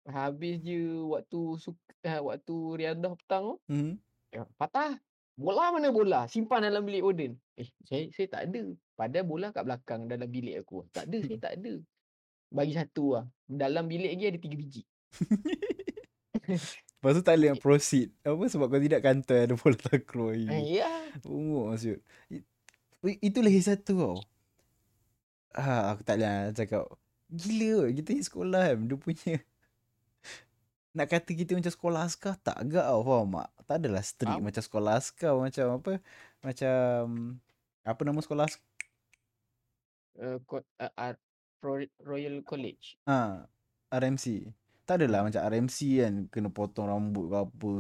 S2: Habis je waktu suk, uh, waktu riadah petang tu,
S1: Hmm.
S2: eh, patah. Bola mana bola? Simpan dalam bilik warden. Eh, saya saya tak ada. Padahal bola kat belakang dalam bilik aku. Tak ada, saya tak ada. Bagi satu lah. Dalam bilik lagi ada tiga biji.
S1: Lepas tu tak boleh nak proceed. Apa sebab kau tidak kantor ada bola takraw lagi.
S2: ya.
S1: Umur maksud. I- Itu lagi satu tau. Ah, aku tak boleh nak cakap. Gila kot. Kita ni sekolah kan. Dia punya. Nak kata kita macam sekolah askar tak agak tau. Faham tak? Tak adalah strict
S2: Faham.
S1: macam sekolah askar. Macam apa. Macam. Apa nama sekolah askar?
S2: Uh, uh, Ro- Royal College.
S1: Ha, RMC. Tak adalah macam RMC kan. Kena potong rambut ke apa.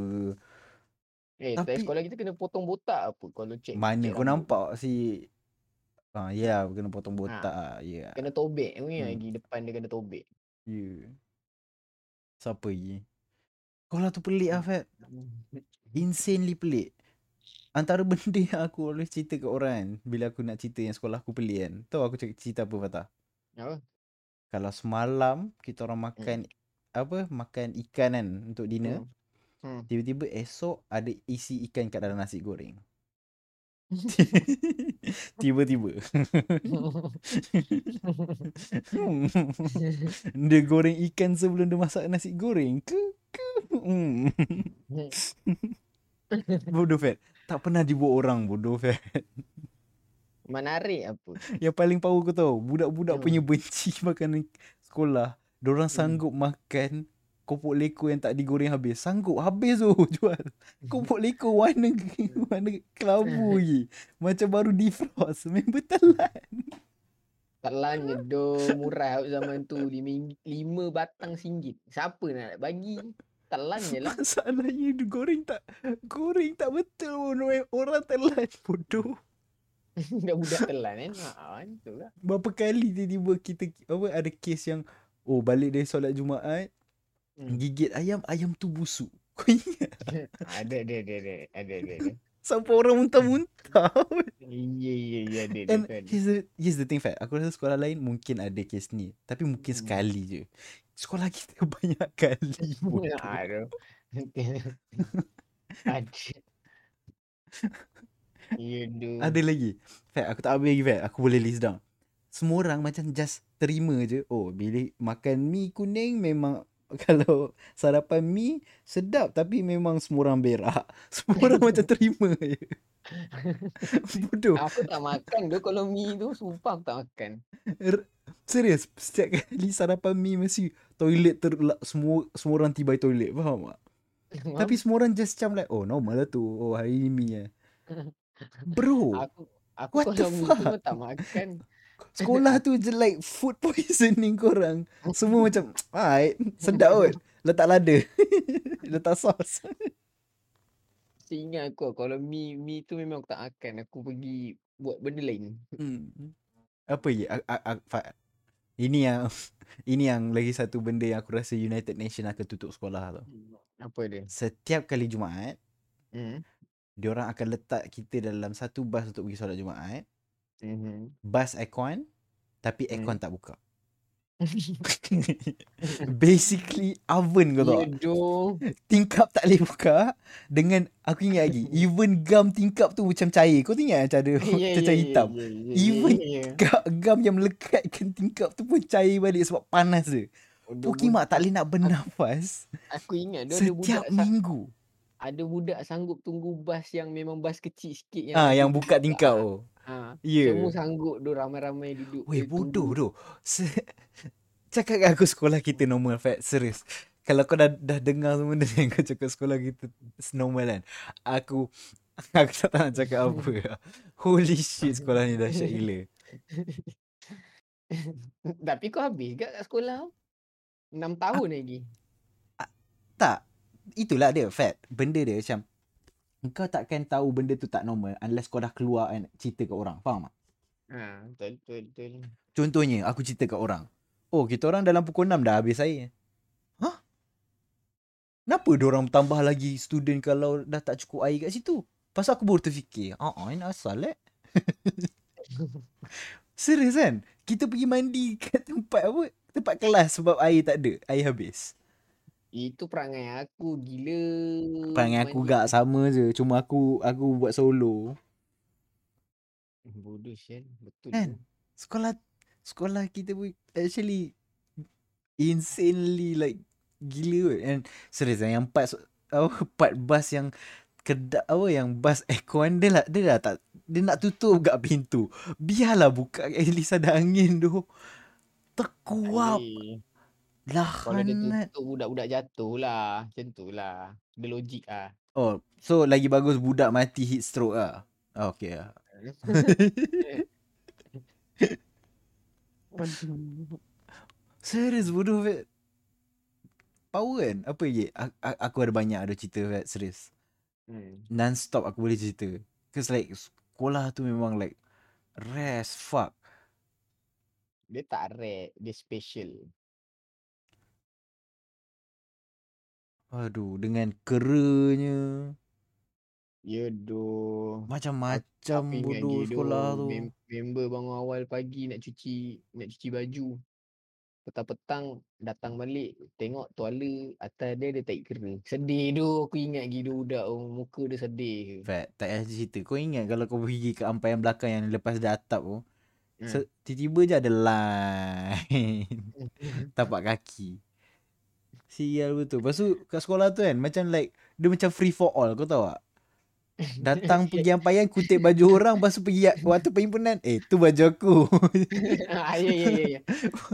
S2: Eh,
S1: Tapi-
S2: Tapi, sekolah kita kena potong botak apa kalau cek.
S1: Mana
S2: cek
S1: kau
S2: rambut.
S1: nampak si. Ah, ya, yeah, kena potong botak. Ha. Ya. Yeah.
S2: Kena tobek ni
S1: Hmm.
S2: lagi. Depan dia kena tobek.
S1: Yeah. Siapa lagi? Sekolah tu pelik lah, Fat. Insanely pelik. Antara benda yang aku always cerita ke orang kan. Bila aku nak cerita yang sekolah aku pelik kan. Tahu aku cerita apa, Fatah?
S2: Apa?
S1: Kalau semalam kita orang makan apa makan ikan kan untuk dinner.
S2: Hmm.
S1: Tiba-tiba esok ada isi ikan kat dalam nasi goreng. Tiba-tiba. Hmm. dia goreng ikan sebelum dia masak nasi goreng ke? ke? Hmm. bodoh Fat. Tak pernah dibuat orang bodoh Fat.
S2: Menarik apa?
S1: Yang paling power kau tahu. Budak-budak
S2: Hmm.
S1: punya benci makanan sekolah. Diorang
S2: Hmm.
S1: sanggup makan kopok leko yang tak digoreng habis. Sanggup habis tu jual. Kopok leko warna warna kelabu lagi. Macam baru defrost. Member telan.
S2: Telannya do murah zaman tu lima, lima batang singgit. Siapa nak bagi? Telan je lah.
S1: Masalahnya goreng tak goreng tak betul pun. Orang telan bodoh.
S2: Dah budak telan kan. Ha, tu lah.
S1: Berapa kali tiba-tiba kita apa ada kes yang oh balik dari solat Jumaat
S2: Hmm.
S1: gigit ayam ayam tu busuk. Kau ingat?
S2: ada, ada, ada, ada, ada, ada.
S1: Sampai orang muntah-muntah.
S2: Ya, ya, ya, ada.
S1: And here's the, here's the thing Fat. Aku rasa sekolah lain mungkin ada kes ni. Tapi mungkin
S2: Hmm.
S1: sekali je. Sekolah kita banyak kali.
S2: Aduh. ada. Ya, doh.
S1: ada lagi. Fat, aku tak habis lagi Fat. Aku boleh list down. Semua orang macam just terima je. Oh, bila makan mi kuning memang kalau sarapan mi sedap tapi memang semua orang berak. Semua orang macam terima je. Bodoh.
S2: Aku tak makan tu kalau mi tu sumpah aku tak makan.
S1: R- Serius, setiap kali sarapan mi mesti toilet ter semua semua orang tiba toilet, faham tak? Tapi semua orang just macam like, oh normal lah tu. Oh hari ni mi eh. Bro,
S2: aku aku
S1: what
S2: kalau mi tu tak makan.
S1: Sekolah tu je like food poisoning korang. Semua macam, alright, sedap kot. Letak lada. Letak sos.
S2: Seingat aku kalau mi mi tu memang aku tak makan. Aku pergi buat benda lain.
S1: Hmm. Apa ye? A- a- a- Fa- Ini yang ini yang lagi satu benda yang aku rasa United Nation akan tutup sekolah tau.
S2: Apa dia?
S1: Setiap kali Jumaat,
S2: Hmm.
S1: diorang akan letak kita dalam satu bas untuk pergi solat Jumaat.
S2: Mhm.
S1: Bas aircon, tapi
S2: Hmm.
S1: aircon tak buka. Basically oven kau tahu.
S2: Doh.
S1: Tingkap tak boleh buka dengan aku ingat lagi even gum tingkap tu macam cair. Kau ingat macam ada
S2: ya,
S1: hitam. Even. Ga- Gum yang melekatkan tingkap tu pun cair balik sebab panas dia.
S2: Bodoh
S1: Pukimak tak boleh nak bernafas
S2: Aku ingat dia ada budak
S1: setiap
S2: sa-
S1: minggu.
S2: ada budak sanggup tunggu bas yang memang bas kecil sikit
S1: Ah, yang
S2: ada
S1: buka tingkap tu.
S2: Ha.
S1: Ya.
S2: Semua sanggup tu ramai-ramai duduk.
S1: Weh bodoh tu. Se- cakap kat aku sekolah kita normal Fat. Serius. Kalau kau dah, dah dengar semua benda yang kau cakap sekolah kita normal kan. Aku aku tak tahu nak cakap apa. Holy shit sekolah ni dahsyat gila.
S2: Tapi kau habis ke kat sekolah? 6 tahun lagi.
S1: Tak. Itulah dia Fat. Benda dia macam kau takkan tahu benda tu tak normal unless kau dah keluar and cerita kat orang. Faham tak?
S2: Ha, betul betul betul.
S1: Contohnya aku cerita kat orang. Oh kita orang dalam pukul 6 dah habis air. Hah? Kenapa orang tambah lagi student kalau dah tak cukup air kat situ? Pasal aku baru terfikir. Ah, uh ini asal eh. Serius kan? Kita pergi mandi kat tempat apa? Tempat kelas sebab air tak ada. Air habis.
S2: Itu perangai aku gila.
S1: Perangai aku
S2: Mandi.
S1: gak sama je. Cuma aku aku buat solo.
S2: Bodoh Shen. Betul
S1: Kan? Sekolah sekolah kita pun actually insanely like gila kot. And serius yang part apa part bus yang kedap apa yang bus aircon dia lah dia dah tak dia nak tutup kat pintu. Biarlah buka at least ada angin tu. Terkuap.
S2: Eh,
S1: Lah
S2: Kalau dia tutup budak-budak jatuh lah. Macam tu lah. Dia logik lah.
S1: Oh, so lagi bagus budak mati heat stroke ah. Oh, okay lah. Serius bodoh Fat. Power kan? Apa a- aku ada banyak ada cerita Fat. Serius.
S2: Hmm.
S1: Non-stop aku boleh cerita. Cause like sekolah tu memang like rest fuck.
S2: Dia tak rare. Dia special.
S1: Aduh, dengan keranya.
S2: Ya doh.
S1: Macam-macam
S2: Aku ingat
S1: bodoh sekolah tu.
S2: mem- member bangun awal pagi nak cuci nak cuci baju. Petang-petang datang balik tengok tuala atas dia dia tarik kera. Sedih tu aku ingat gitu budak tu muka dia sedih.
S1: Fat, tak payah cerita. Kau ingat kalau kau pergi ke ampaian belakang yang lepas dah atap tu.
S2: Hmm.
S1: Se- tiba-tiba je ada line. tapak kaki. Sial betul. Lepas tu kat sekolah tu kan macam like dia macam free for all kau tahu tak? Datang pergi ampaian kutip baju orang lepas tu pergi waktu perhimpunan eh tu baju aku.
S2: ah, ya ya ya ya.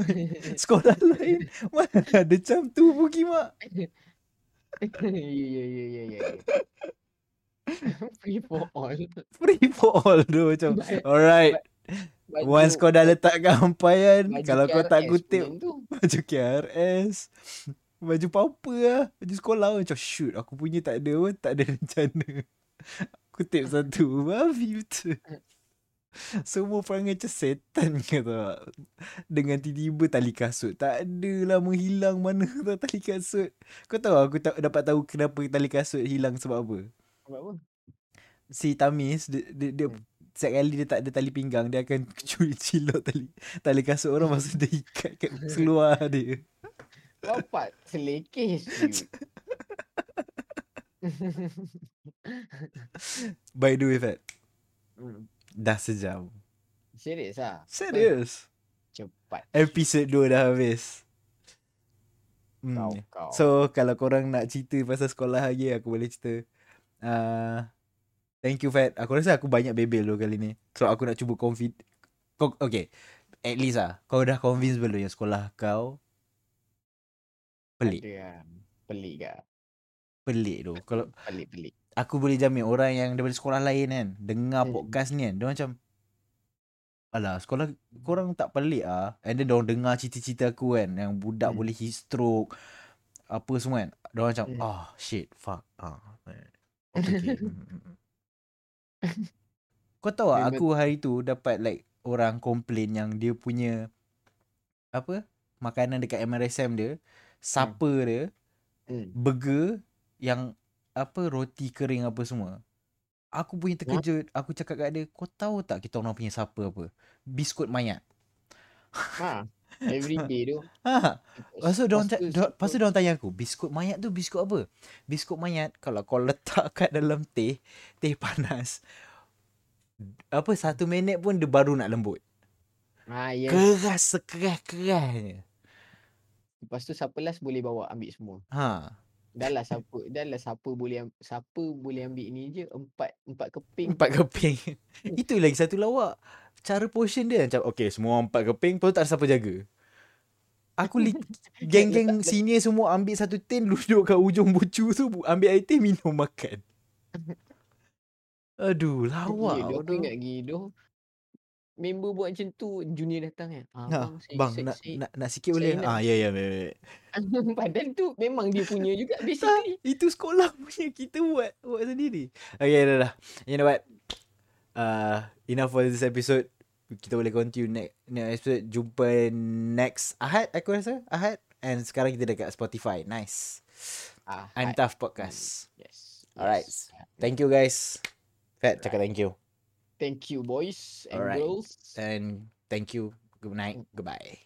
S1: sekolah lain mana ada macam tu pergi mak.
S2: Ya ya ya ya ya. Free for all.
S1: Free for all tu macam alright.
S2: Baju,
S1: Once kau dah letak ampaian
S2: baju
S1: kalau kau tak kutip baju KRS baju apa-apa lah. Baju sekolah. Pun macam shoot aku punya tak ada pun tak ada rencana kutip satu babi betul semua perangai macam setan kata dengan tiba-tiba tali kasut. Tak ada lah menghilang mana tau tali kasut. Kau tahu aku tak dapat tahu kenapa tali kasut hilang sebab apa?
S2: Sebab apa?
S1: si Tamis dia, dia, dia
S2: Hmm.
S1: setiap kali dia tak ada tali pinggang dia akan curi cilok tali tali kasut orang masa dia ikat kat seluar dia
S2: Bapak selekeh
S1: by the way Fat
S2: Hmm.
S1: dah sejam
S2: Serius ah?
S1: serius
S2: Cepat.
S1: episod 2 dah habis hmm.
S2: Kau kau.
S1: So kalau korang nak cerita pasal sekolah lagi aku boleh cerita. Uh, thank you Fat. Aku rasa aku banyak bebel tu kali ni. So aku nak cuba. Kau okay. At least ah kau dah convince belum yang sekolah kau pelik.
S2: Ada lah. Pelik ke?
S1: Pelik tu. Kalau
S2: Pelik pelik.
S1: aku boleh jamin orang yang daripada sekolah lain kan dengar
S2: Hmm.
S1: podcast ni kan dia macam Alah sekolah korang tak pelik ah. And then diorang dengar cerita-cerita aku kan yang budak
S2: Hmm.
S1: boleh heat stroke apa semua kan. Diorang macam
S2: Hmm.
S1: oh shit fuck. Ah. Okay, okay. Hmm, hmm, hmm. Kau tahu tak
S2: Memang-
S1: aku hari tu dapat like orang komplain yang dia punya apa makanan dekat MRSM dia supper dia
S2: Hmm.
S1: burger yang apa roti kering apa semua. Aku punya terkejut. Aku cakap kat dia, kau tahu tak kita orang punya supper apa? Biskut mayat.
S2: Ha. Every day tu.
S1: Ha. Lepas tu diorang,
S2: Lepas
S1: ca-
S2: tu
S1: dia, lepas tu
S2: supper-
S1: diorang tanya aku, biskut mayat tu biskut apa? Biskut mayat kalau kau letak kat dalam teh, teh panas. Apa satu minit pun dia baru nak lembut.
S2: Ha, yes.
S1: Keras sekeras-kerasnya.
S2: Lepas tu siapa last boleh bawa ambil semua.
S1: Ha.
S2: Dah lah siapa, dah lah siapa boleh siapa boleh ambil ni je empat empat keping.
S1: Empat keping. Itu lagi satu lawak. Cara portion dia macam okay semua empat keping tu tak ada siapa jaga. Aku li- geng-geng senior semua ambil satu tin duduk kat ujung bucu tu ambil air teh minum makan. Aduh lawak
S2: Ya,
S1: bodoh.
S2: ingat gitu. Member buat macam tu, junior datang kan. Ah,
S1: Ha,
S2: bang, saya,
S1: bang
S2: saya,
S1: nak,
S2: saya,
S1: nak nak sikit
S2: saya
S1: boleh?
S2: nak-
S1: Ah ya ya baik.
S2: Padahal tu memang dia punya juga
S1: Tak,
S2: basically.
S1: itu sekolah punya kita buat buat sendiri. Okay dah dah. You know what? Uh, enough for this episode. Kita boleh continue next next episode. Jumpa next Ahad aku rasa. Ahad. And sekarang kita dekat Spotify. Nice.
S2: Ah,
S1: I'm. Tough Podcast.
S2: Yes.
S1: Alright.
S2: yes.
S1: Thank you guys. Fat cakap thank you.
S2: Thank you boys and
S1: Alright.
S2: girls.
S1: And thank you. Good night. Goodbye.